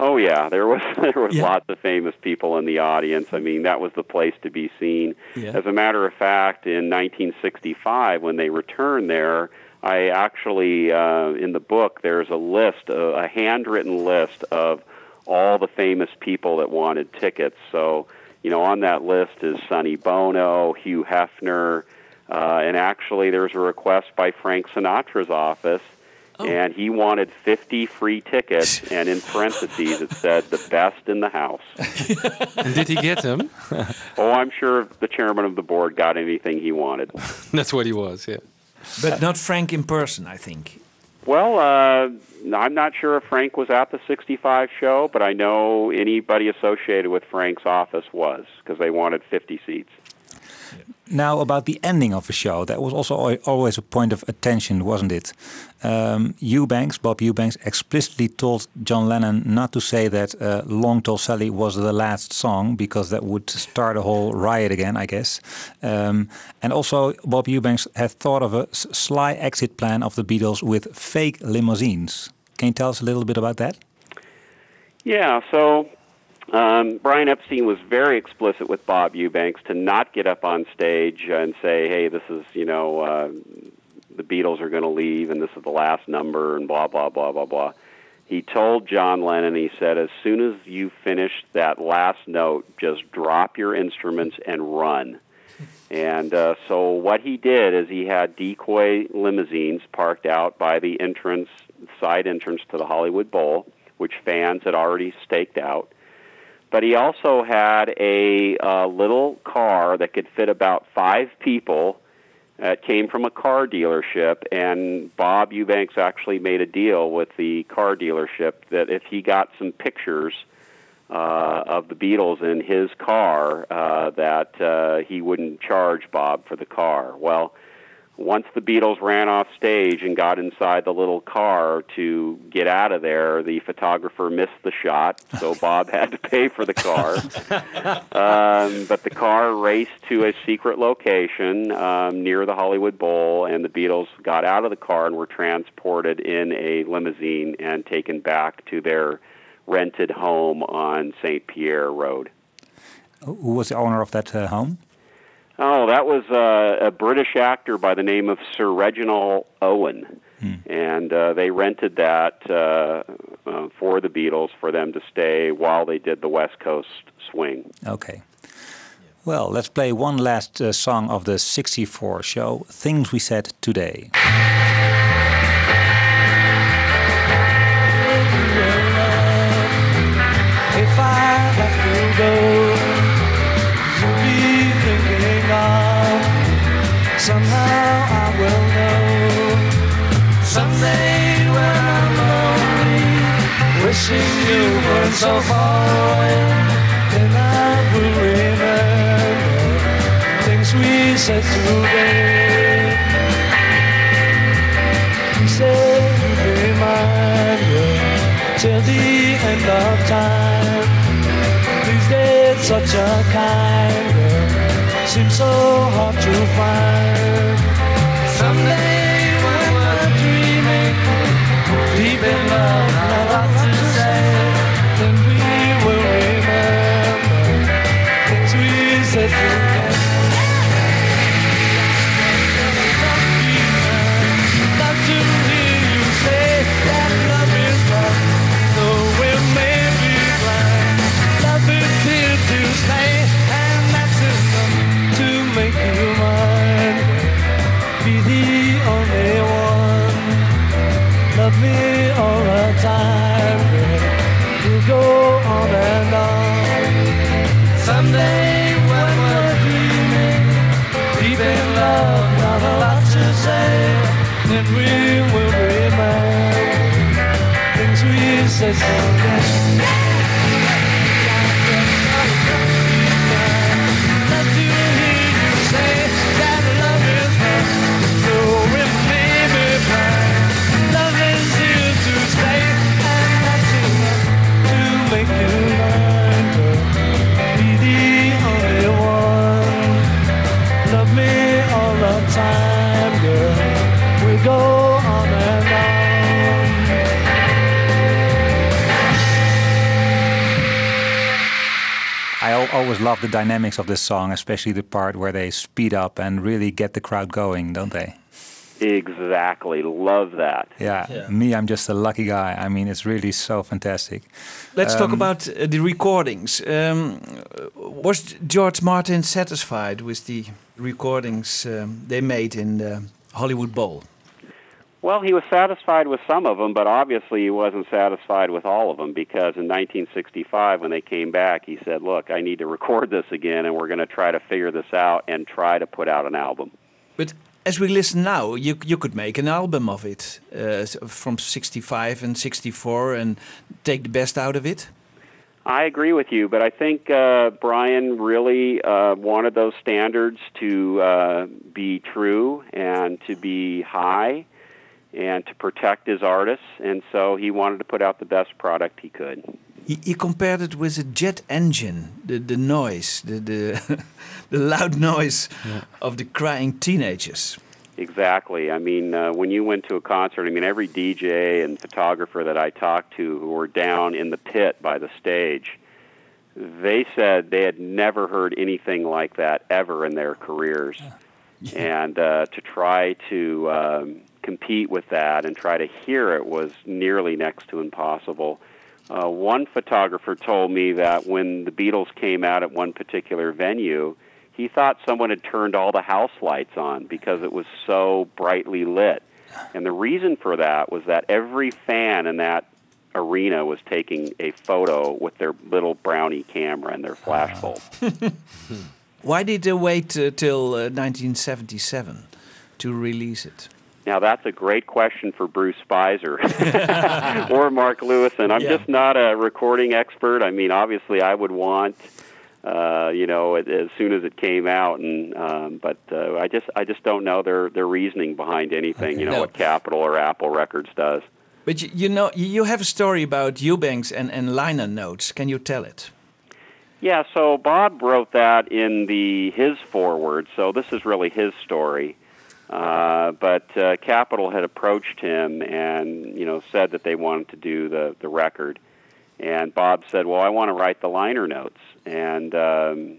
Oh yeah, there was there was Yeah. lots of famous people in the audience. I mean, that was the place to be seen. Yeah. As a matter of fact, in 1965, when they returned there, I actually uh, in the book there's a list, a, a handwritten list of all the famous people that wanted tickets. So, you know, on that list is Sonny Bono, Hugh Hefner, uh, and actually there's a request by Frank Sinatra's office and he wanted 50 free tickets, and in parentheses it said the best in the house. and did he get them? Oh, I'm sure the chairman of the board got anything he wanted. That's what he was, yeah. But not Frank in person, I think. Well, uh, I'm not sure if Frank was at the 65 show, but I know anybody associated with Frank's office was because they wanted 50 seats. Now about the ending of the show, that was also always a point of attention, wasn't it? Um, Eubanks, Bob Eubanks, explicitly told John Lennon not to say that uh, "Long Tall Sally" was the last song because that would start a whole riot again, I guess. Um, and also, Bob Eubanks had thought of a sly exit plan of the Beatles with fake limousines. Can you tell us a little bit about that? Yeah, so um, Brian Epstein was very explicit with Bob Eubanks to not get up on stage and say, "Hey, this is you know uh, the Beatles are going to leave, and this is the last number, and blah blah blah blah blah." He told John Lennon, he said, "As soon as you finish that last note, just drop your instruments and run." And uh, so what he did is he had decoy limousines parked out by the entrance, side entrance to the Hollywood Bowl, which fans had already staked out. But he also had a uh, little car that could fit about five people. It came from a car dealership, and Bob Eubanks actually made a deal with the car dealership that if he got some pictures uh, of the Beatles in his car, uh, that uh, he wouldn't charge Bob for the car. Well, once the Beatles ran off stage and got inside the little car to get out of there, the photographer missed the shot, so Bob had to pay for the car. um, but the car raced to a secret location um, near the Hollywood Bowl, and the Beatles got out of the car and were transported in a limousine and taken back to their rented home on St. Pierre Road. Who was the owner of that uh, home? Oh, that was uh, a British actor by the name of Sir Reginald Owen. And uh, they rented that uh, uh, for the Beatles for them to stay while they did the West Coast swing. Okay. Well, let's play one last uh, song of the 64 show, Things We Said Today. Wishing you weren't so far away, then I will remember things we said today. We said you'd be mine, yeah till the end of time. These days, such a kind girl seems so hard to find. We always love the dynamics of this song, especially the part where they speed up and really get the crowd going, don't they? Exactly. Love that. Yeah, Yeah. me, I'm just a lucky guy. I mean, it's really so fantastic. Let's talk Um, about uh, the recordings. Um, was George Martin satisfied with the recordings um, they made in the Hollywood Bowl? Well, he was satisfied with some of them, but obviously he wasn't satisfied with all of them because in 1965, when they came back, he said, Look, I need to record this again, and we're going to try to figure this out and try to put out an album. But as we listen now, you you could make an album of it uh, from '65 and '64 and take the best out of it. I agree with you, but I think uh, Brian really uh, wanted those standards to uh, be true and to be high and to protect his artists, and so he wanted to put out the best product he could. He, he compared it with a jet engine, the the noise, the the, the loud noise of the crying teenagers. Exactly. I mean, uh, when you went to a concert, I mean, every DJ and photographer that I talked to who were down in the pit by the stage, they said they had never heard anything like that ever in their careers. And uh, to try to um, compete with that and try to hear it was nearly next to impossible. Uh, one photographer told me that when the Beatles came out at one particular venue, he thought someone had turned all the house lights on because it was so brightly lit. And the reason for that was that every fan in that arena was taking a photo with their little brownie camera and their flash bulb. Why did they wait uh, till uh, 1977 to release it? Now that's a great question for Bruce Spizer or Mark Lewisohn. I'm Yeah. just not a recording expert. I mean, obviously, I would want, uh, you know, it, as soon as it came out, and um, but uh, I just I just don't know their their reasoning behind anything. You know No. what Capitol or Apple Records does. But you, you know, you you have a story about Eubanks and, and liner notes. Can you tell it? Yeah, so Bob wrote that in the his foreword, so this is really his story. Uh, but uh, Capitol had approached him and you know said that they wanted to do the the record, and Bob said, "Well, I want to write the liner notes." And um,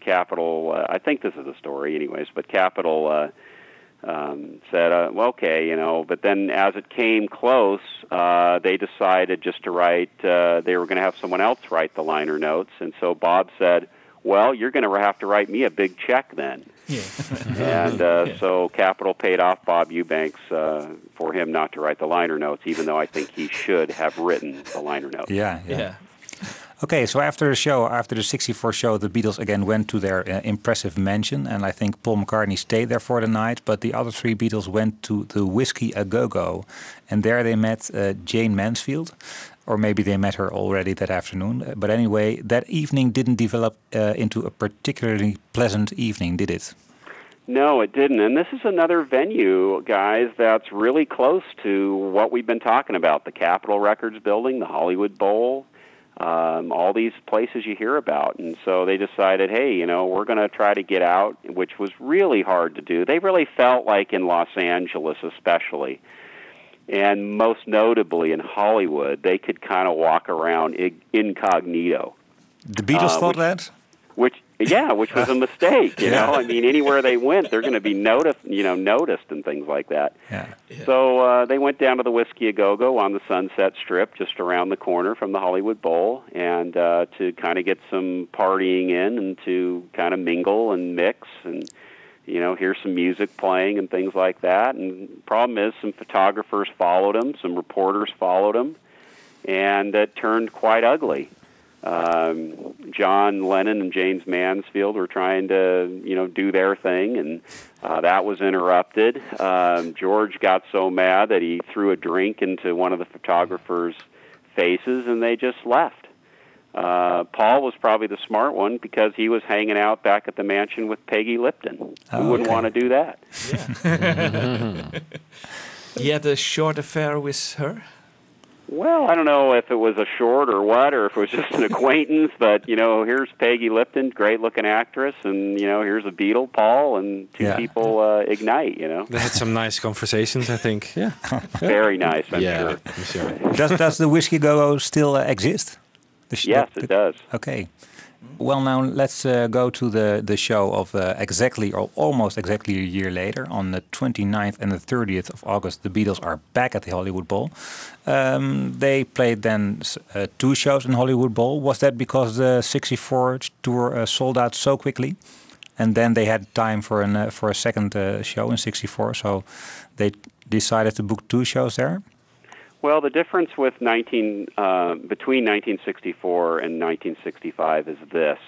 Capitol, uh, I think this is the story, anyways. But Capitol uh, um, said, uh, "Well, okay, you know." But then, as it came close, uh, they decided just to write. Uh, they were going to have someone else write the liner notes, and so Bob said, "Well, you're going to have to write me a big check then." and uh, so Capitol paid off Bob Eubanks uh, for him not to write the liner notes, even though I think he should have written the liner notes. Yeah, yeah. Okay, so after the show, after the 64 show, the Beatles again went to their uh, impressive mansion, and I think Paul McCartney stayed there for the night. But the other three Beatles went to the Whiskey A Go Go, and there they met uh, Jayne Mansfield, or maybe they met her already that afternoon. Uh, But anyway, that evening didn't develop uh, into a particularly pleasant evening, did it? No, it didn't. And this is another venue, guys, that's really close to what we've been talking about the Capitol Records building, the Hollywood Bowl, um, all these places you hear about. And so they decided, hey, you know, we're going to try to get out, which was really hard to do. They really felt like in Los Angeles, especially. And most notably in Hollywood, they could kind of walk around incognito The Beatles Uh, thought which- that? which yeah, which was a mistake. You know, I mean, anywhere they went, they're going to be noticed, you know, noticed and things like that. Yeah. So uh, they went down to the Whiskey A Go Go on the Sunset Strip, just around the corner from the Hollywood Bowl, and uh, to kind of get some partying in and to kind of mingle and mix and you know hear some music playing and things like that. And problem is, some photographers followed them, some reporters followed them, and it turned quite ugly. Um, John Lennon and Jayne Mansfield were trying to, you know, do their thing, and uh, that was interrupted. Um, George got so mad that he threw a drink into one of the photographers' faces, and they just left. Uh, Paul was probably the smart one because he was hanging out back at the mansion with Peggy Lipton. Who Oh, wouldn't okay. want to do that? He had a short affair with her. Well, I don't know if it was a short or what, or if it was just an acquaintance. But you know, here's Peggy Lipton, great-looking actress, and you know, here's a Beatle, Paul, and two Yeah. people uh, ignite. You know, They had some nice conversations, I think. Yeah. very nice. I'm yeah, sure. I'm sure. does, does the Whiskey Go Go still uh, exist? The sh- Yes, the- it does. Okay. Well, now let's uh, go to the, the show of uh, exactly or almost exactly a year later. On the 29th and the 30th of August, the Beatles are back at the Hollywood Bowl. Um, they played then uh, two shows in Hollywood Bowl. Was that because the 64 tour uh, sold out so quickly? And then they had time for, an, uh, for a second uh, show in 64, so they decided to book two shows there. Well, the difference with 19 uh, between 1964 and 1965 is this: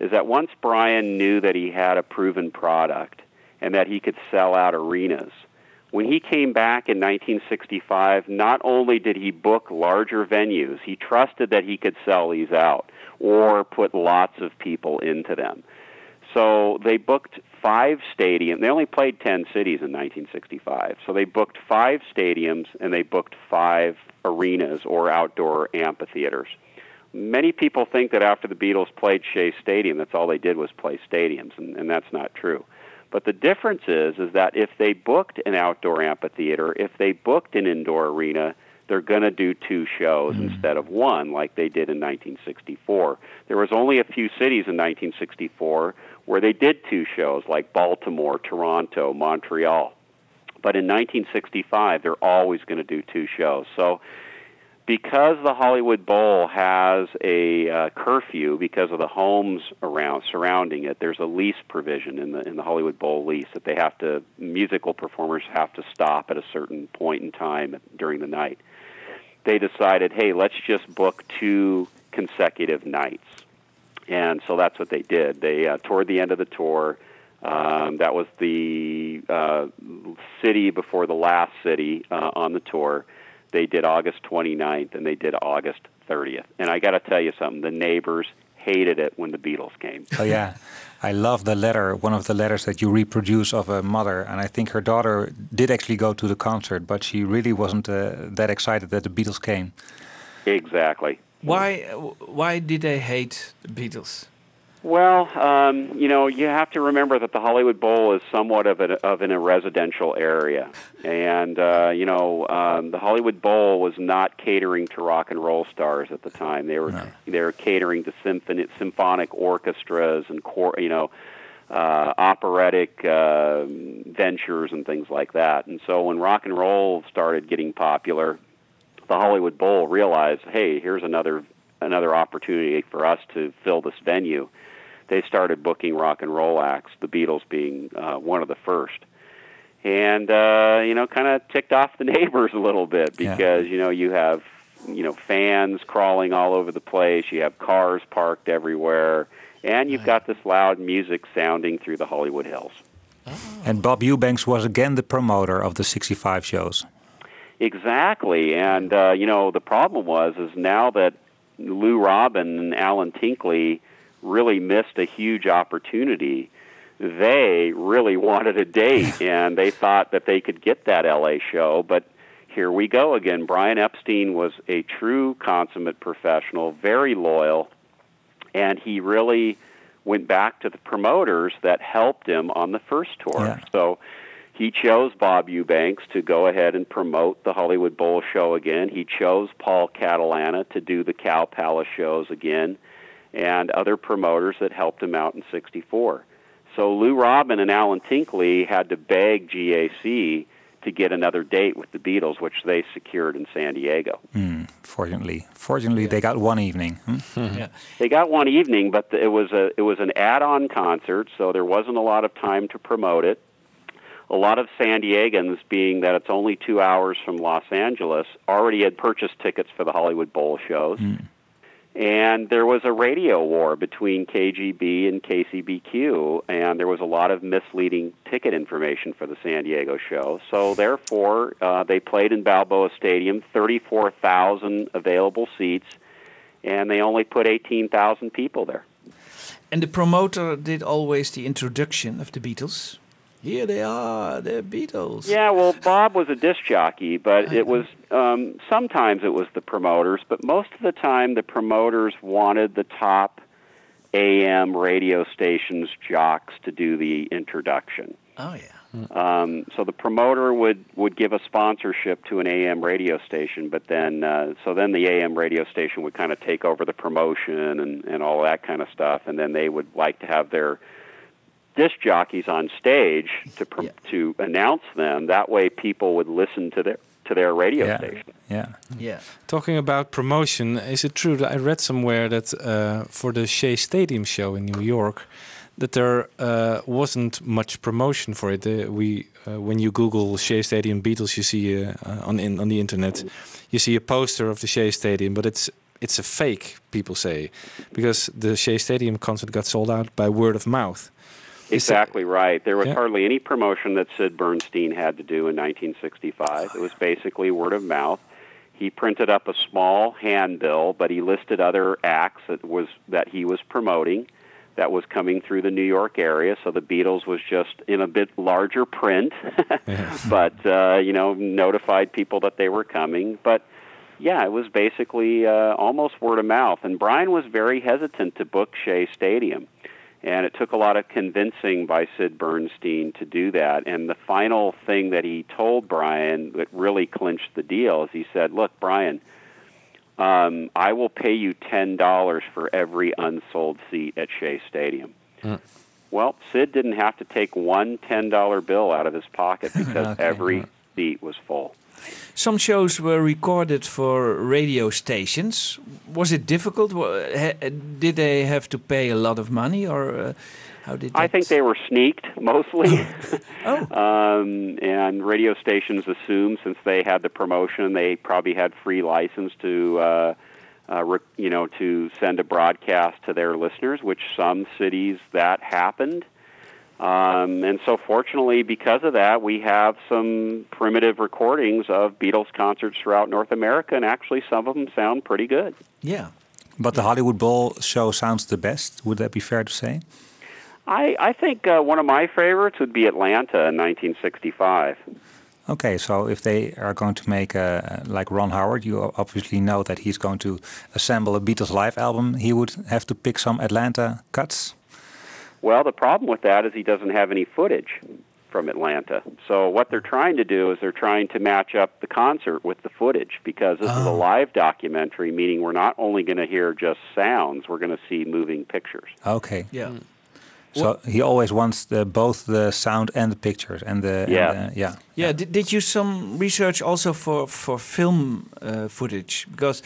is that once Brian knew that he had a proven product and that he could sell out arenas, when he came back in 1965, not only did he book larger venues, he trusted that he could sell these out or put lots of people into them. So they booked five stadiums. They only played 10 cities in 1965. So they booked five stadiums and they booked five arenas or outdoor amphitheaters. Many people think that after the Beatles played Shea Stadium, that's all they did was play stadiums, and, and that's not true. But the difference is, is that if they booked an outdoor amphitheater, if they booked an indoor arena, they're going to do two shows hmm. instead of one, like they did in 1964. There was only a few cities in 1964 where they did two shows, like Baltimore, Toronto, Montreal. But in 1965, they're always going to do two shows. So because the Hollywood Bowl has a uh, curfew because of the homes around surrounding it, there's a lease provision in the in the Hollywood Bowl lease that they have to musical performers have to stop at a certain point in time during the night. they decided, hey, let's just book two consecutive nights. And so that's what they did. They uh, toward the end of the tour, um, that was the uh, city before the last city uh, on the tour. They did August 29th and they did August 30th. And I got to tell you something, the neighbors hated it when the Beatles came. Oh yeah, I love the letter. One of the letters that you reproduce of a mother, and I think her daughter did actually go to the concert, but she really wasn't uh, that excited that the Beatles came. Exactly. Why? Why did they hate the Beatles? Well, um, you know, you have to remember that the Hollywood Bowl is somewhat of, an of in a residential area, and uh, you know, um, the Hollywood Bowl was not catering to rock and roll stars at the time. They were No. they were catering to symphony, symphonic orchestras and cor- you know, uh, operatic uh, ventures and things like that. And so when rock and roll started getting popular, the Hollywood Bowl realized, hey, here's another another opportunity for us to fill this venue. They started booking rock and roll acts, the Beatles being uh, one of the first, and uh, you know, kind of ticked off the neighbors a little bit Yeah. because you know you have you know fans crawling all over the place, you have cars parked everywhere, and you've got this loud music sounding through the Hollywood Hills. And Bob Eubanks was again the promoter of the 65 shows. Exactly, and uh, you know the problem was is now that Lou Robin and Alan Tinkley really missed a huge opportunity. They really wanted a date, and they thought that they could get that LA show, but here we go again. Brian Epstein was a true consummate professional, very loyal, and he really went back to the promoters that helped him on the first tour. Yeah. So he chose Bob Eubanks to go ahead and promote the Hollywood Bowl show again. He chose Paul Catalana to do the Cow Palace shows again, and other promoters that helped him out in '64. So Lou Robin and Alan Tinkley had to beg GAC to get another date with the Beatles, which they secured in San Diego. Hmm, fortunately, fortunately, they got one evening. hmm? Yeah. They got one evening, but it was a it was an add-on concert, so there wasn't a lot of time to promote it. A lot of San Diegans, being that it's only two hours from Los Angeles, already had purchased tickets for the Hollywood Bowl shows. And there was a radio war between KGB and KCBQ, and there was a lot of misleading ticket information for the San Diego show. So, therefore, uh, they played in Balboa Stadium, 34,000 available seats, and they only put 18,000 people there. And the promoter did always the introduction of the Beatles. Here they are, the Beatles. Yeah, well, Bob was a disc jockey, but it was um, sometimes it was the promoters, but most of the time the promoters wanted the top AM radio stations jocks to do the introduction. Oh yeah. Um, so the promoter would would give a sponsorship to an AM radio station, but then uh, so then the AM radio station would kind of take over the promotion and and all that kind of stuff, and then they would like to have their disc jockeys on stage to pr- Yeah. to announce them. That way, people would listen to their to their radio Yeah, station. yeah. Yeah. Talking about promotion, is it true that I read somewhere that uh, for the Shea Stadium show in New York, that there uh, wasn't much promotion for it? Uh, we, uh, when you Google Shea Stadium Beatles, you see uh, uh, on in, on the internet, you see a poster of the Shea Stadium, but it's it's a fake. People say because the Shea Stadium concert got sold out by word of mouth. Exactly right. There was Yeah. hardly any promotion that Sid Bernstein had to do in 1965. It was basically word of mouth. He printed up a small handbill, but he listed other acts that was that he was promoting that was coming through the New York area. So the Beatles was just in a bit larger print, but uh, you know notified people that they were coming. But yeah, it was basically uh, almost word of mouth. And Brian was very hesitant to book Shea Stadium. And it took a lot of convincing by Sid Bernstein to do that. And the final thing that he told Brian that really clinched the deal is he said, Look, Brian, um, I will pay you $10 for every unsold seat at Shea Stadium. Well, Sid didn't have to take one $10 bill out of his pocket because Okay, every seat was full. Some shows were recorded for radio stations. Was it difficult? Did they have to pay a lot of money, or uh, how did? I think they were sneaked mostly. Oh. um, and radio stations assumed since they had the promotion, they probably had free license to, uh, uh, you know, to send a broadcast to their listeners. Which some cities that happened. Um, and so, fortunately, because of that, we have some primitive recordings of Beatles concerts throughout North America, and actually, some of them sound pretty good. Yeah. But the Hollywood Bowl show sounds the best. Would that be fair to say? I, I think uh, one of my favorites would be Atlanta in 1965. Okay, so if they are going to make a like Ron Howard, you obviously know that he's going to assemble a Beatles live album. He would have to pick some Atlanta cuts. Well, the problem with that is he doesn't have any footage from Atlanta. So what they're trying to do is they're trying to match up the concert with the footage because this is a live documentary, meaning we're not only going to hear just sounds, we're going to see moving pictures. Okay. Yeah. So he always wants the, both the sound and the pictures and the and Yeah. yeah. Yeah. Did, did you some research also for for film uh, footage because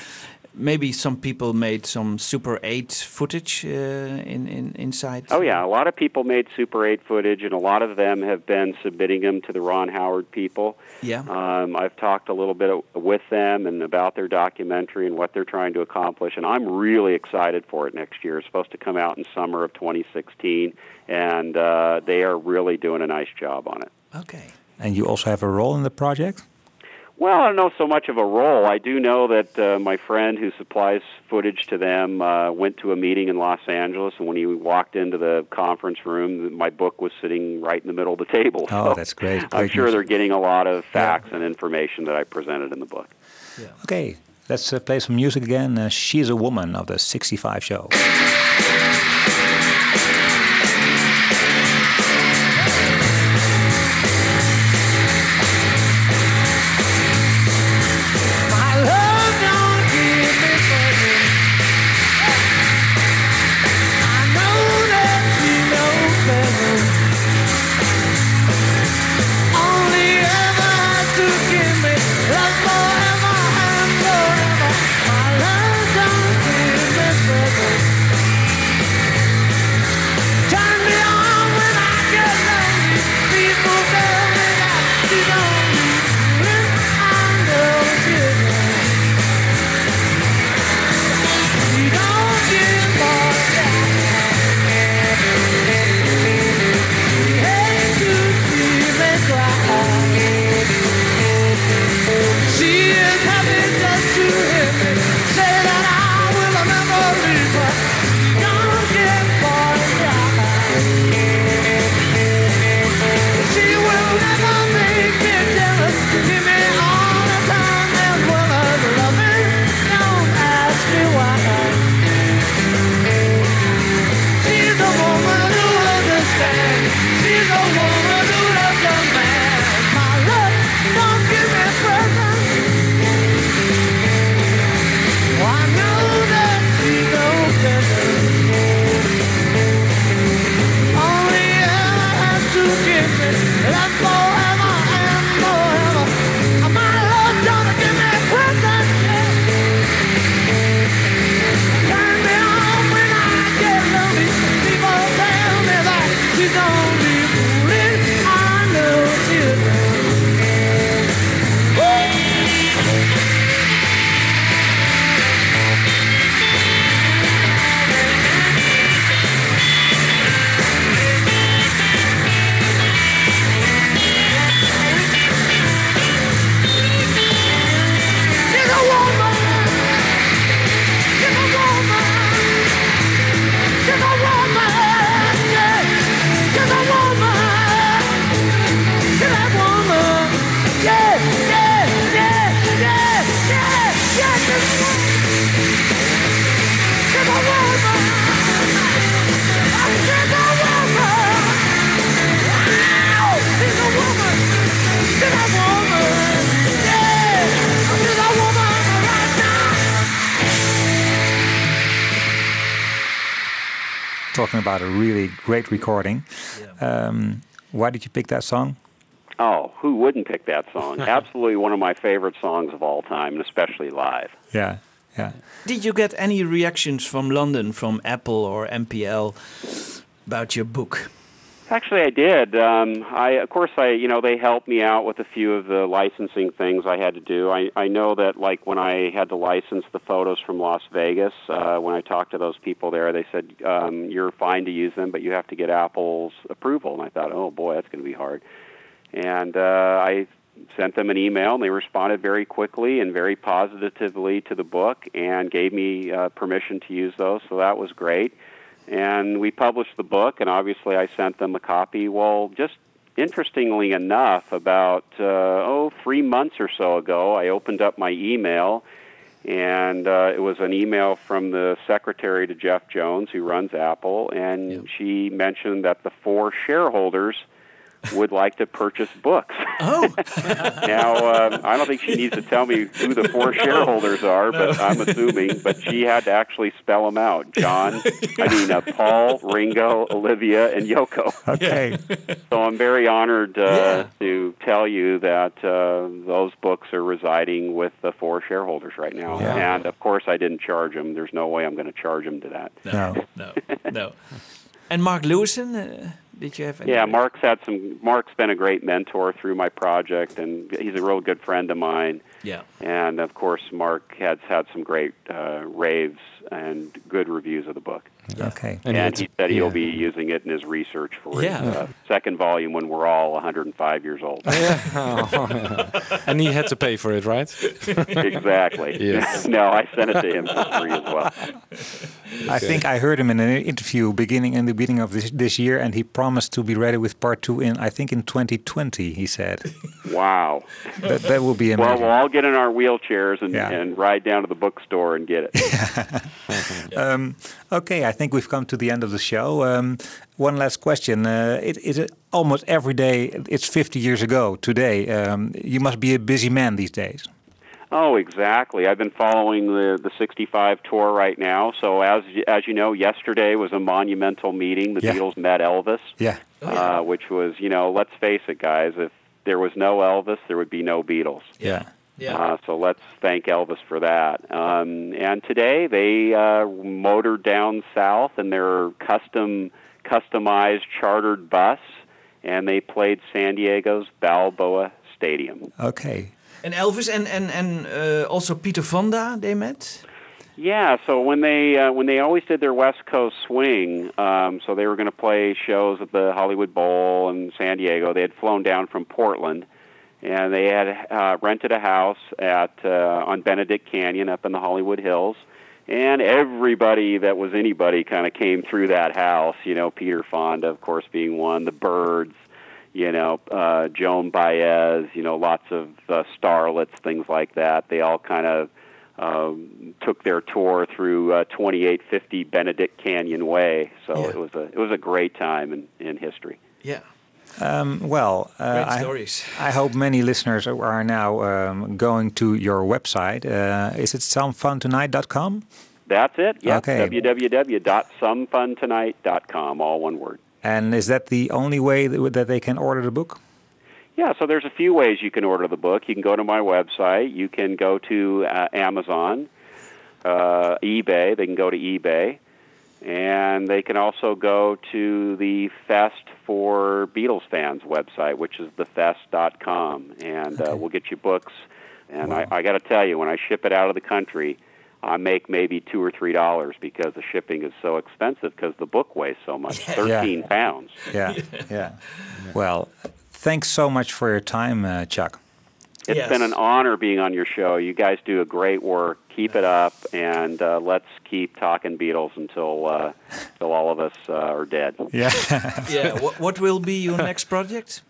maybe some people made some Super 8 footage uh, in in inside? Oh yeah, a lot of people made Super 8 footage, and a lot of them have been submitting them to the Ron Howard people. Yeah. Um, I've talked a little bit with them and about their documentary and what they're trying to accomplish, and I'm really excited for it next year. It's supposed to come out in summer of 2016, and uh, they are really doing a nice job on it. Okay. And you also have a role in the project. Well, I don't know so much of a role. I do know that uh, my friend who supplies footage to them uh, went to a meeting in Los Angeles, and when he walked into the conference room, my book was sitting right in the middle of the table. Oh, So that's great. I'm sure they're getting a lot of facts and information that I presented in the book. Okay, let's uh, play some music again. Uh, She's a Woman of the 65 show. Talking about a really great recording. Um, why did you pick that song? Oh, who wouldn't pick that song? Absolutely one of my favorite songs of all time, and especially live. Yeah, yeah. Did you get any reactions from London, from Apple or MPL, about your book? Actually, I did. Um, I, of course, I you know they helped me out with a few of the licensing things I had to do. I I know that like when I had to license the photos from Las Vegas, uh, when I talked to those people there, they said um, you're fine to use them, but you have to get Apple's approval. And I thought, oh boy, that's going to be hard. And uh, I sent them an email, and they responded very quickly and very positively to the book, and gave me uh, permission to use those. So that was great and we published the book and obviously i sent them a copy. Well just interestingly enough about uh, oh three months or so ago i opened up my email and uh, it was an email from the secretary to jeff jones who runs apple and she mentioned that the four shareholders would like to purchase books. Oh. now, um, I don't think she needs to tell me who the four shareholders are, but No. I'm assuming. But she had to actually spell them out. John, I mean, uh, Paul, Ringo, Olivia, and Yoko. Okay. So I'm very honored uh, Yeah. to tell you that uh, those books are residing with the four shareholders right now. Yeah. And of course, I didn't charge them. There's no way I'm going to charge them to that. No. no, no. And Mark Lewisohn, uh, did you have any? Yeah, Mark's had some. Mark's been a great mentor through my project, and he's a real good friend of mine. Yeah. And of course, Mark has had some great uh, raves and good reviews of the book. Okay. And, And he said he'll yeah. be using it in his research for Yeah. his uh, second volume when we're all 105 years old. and he had to pay for it, right? exactly. Yes. no, I sent it to him for free as well. I think I heard him in an interview beginning in the beginning of this, this year, and he promised to be ready with part two in I think in 2020. He said Wow. that that will be amazing. Well, amazing. we'll all get in our wheelchairs and, Yeah. and ride down to the bookstore and get it. Um, okay, I think we've come to the end of the show. Um, one last question: uh, it, it almost every day. It's 50 years ago today. Um, you must be a busy man these days. Oh, exactly. I've been following the the 65 tour right now. So as as you know, yesterday was a monumental meeting. The Yeah. Beatles met Elvis, Yeah. uh, which was, you know, let's face it, guys. If there was no Elvis, there would be no Beatles. Yeah. Yeah. Uh, so let's thank Elvis for that. Um, and today they uh, motored down south in their custom, customized chartered bus, and they played San Diego's Balboa Stadium. Okay. And Elvis and and and uh, also Peter Fonda, they met. Yeah, so when they uh, when they always did their West Coast swing, um, so they were going to play shows at the Hollywood Bowl in San Diego. They had flown down from Portland, and they had uh, rented a house at uh, on Benedict Canyon up in the Hollywood Hills. And everybody that was anybody kind of came through that house. You know, Peter Fonda, of course, being one. The Byrds, you know, uh, Joan Baez, you know, lots of uh, starlets, things like that. They all kind of um, took their tour through uh, 2850 Benedict Canyon Way. So Yeah. it was a it was a great time in, in history. Yeah. Um, well, uh, Great I, stories. I hope many listeners are now um, going to your website. Uh, is it somefuntonight.com? That's it. Yep. Okay. www.somefuntonight.com, all one word. And is that the only way that that they can order the book? Yeah, so there's a few ways you can order the book. You can go to my website. You can go to uh, Amazon, uh, eBay. They can go to eBay. And they can also go to the Fest for Beatles fans website, which is thefest.com. And uh, we'll get you books. And I, I got to tell you, when I ship it out of the country, I make maybe two or three dollars because the shipping is so expensive because the book weighs so much, thirteen pounds. Yeah, yeah. Well, thanks so much for your time, uh, Chuck. It's Yes. been an honor being on your show. You guys do a great work. Keep it up, and uh, let's keep talking Beatles until uh, until all of us uh, are dead. Yeah. Yeah. what, what will be your next project?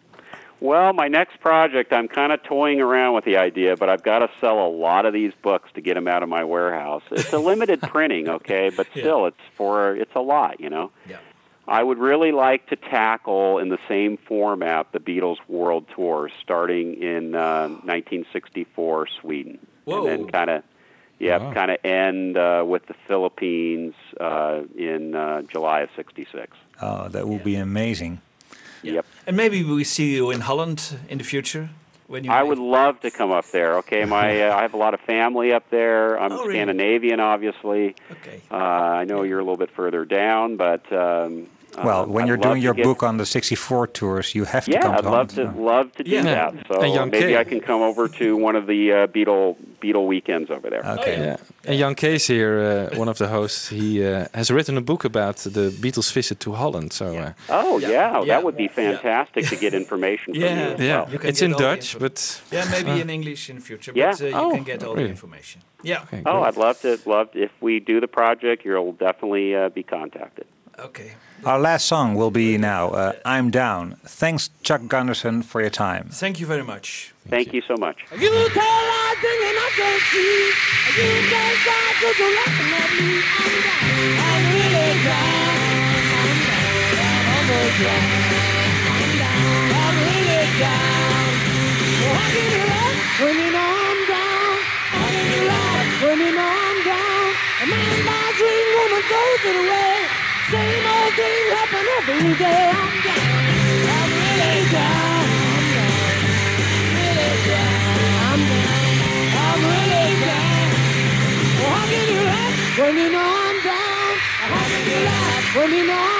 Well, my next project, I'm kind of toying around with the idea, but I've got to sell a lot of these books to get them out of my warehouse. It's a limited printing, okay, but still, it's for it's a lot, you know. Yeah. I would really like to tackle in the same format the Beatles World Tour, starting in uh, 1964 Sweden, Whoa. and then kind of, yeah, Wow. kind of end uh, with the Philippines uh, in uh, July of '66. Oh, that would be amazing. Yep. And maybe we see you in Holland in the future when you. I would love to come up there. Okay, my uh, I have a lot of family up there. I'm Oh, really? Scandinavian, obviously. Okay. Uh, I know you're a little bit further down, but um, Well, uh, when I'd you're doing your get- book on the 64 tours, you have to yeah, come I'd to love Holland. to love to do Yeah. that. So And Jan maybe Kay. I can come over to one of the uh, Beatle Beatle weekends over there. Okay. Yeah. And Jan Kees here, uh, one of the hosts, he uh, has written a book about the Beatles' visit to Holland. So uh, Oh yeah, Yeah. that would be fantastic to get information from Yeah. you. As yeah, well. You it's in Dutch, info. but Yeah, maybe Uh, in English in the future. Yeah. But uh, you Oh, can get all the information. Yeah. okay, Oh. I'd love to. Love if we do the project, you'll definitely uh, be contacted. Okay. Our last song will be now uh, I'm Down. Thanks, Chuck Gunderson, for your time. Thank you very much. Thank you so much. You tell I think and I don't see. You can't try to do nothing at me. I'm down. I'm really down. I'm down. I'm almost down. I'm down. I'm really down. Well, how can you laugh when you know I'm down? How can you laugh when you know I'm down? A man buys dream, woman throws it away. Same old thing happen every day. I'm down. I'm really down. I'm down. I'm really down. How can you laugh when you know I'm down? How can you laugh when you know I'm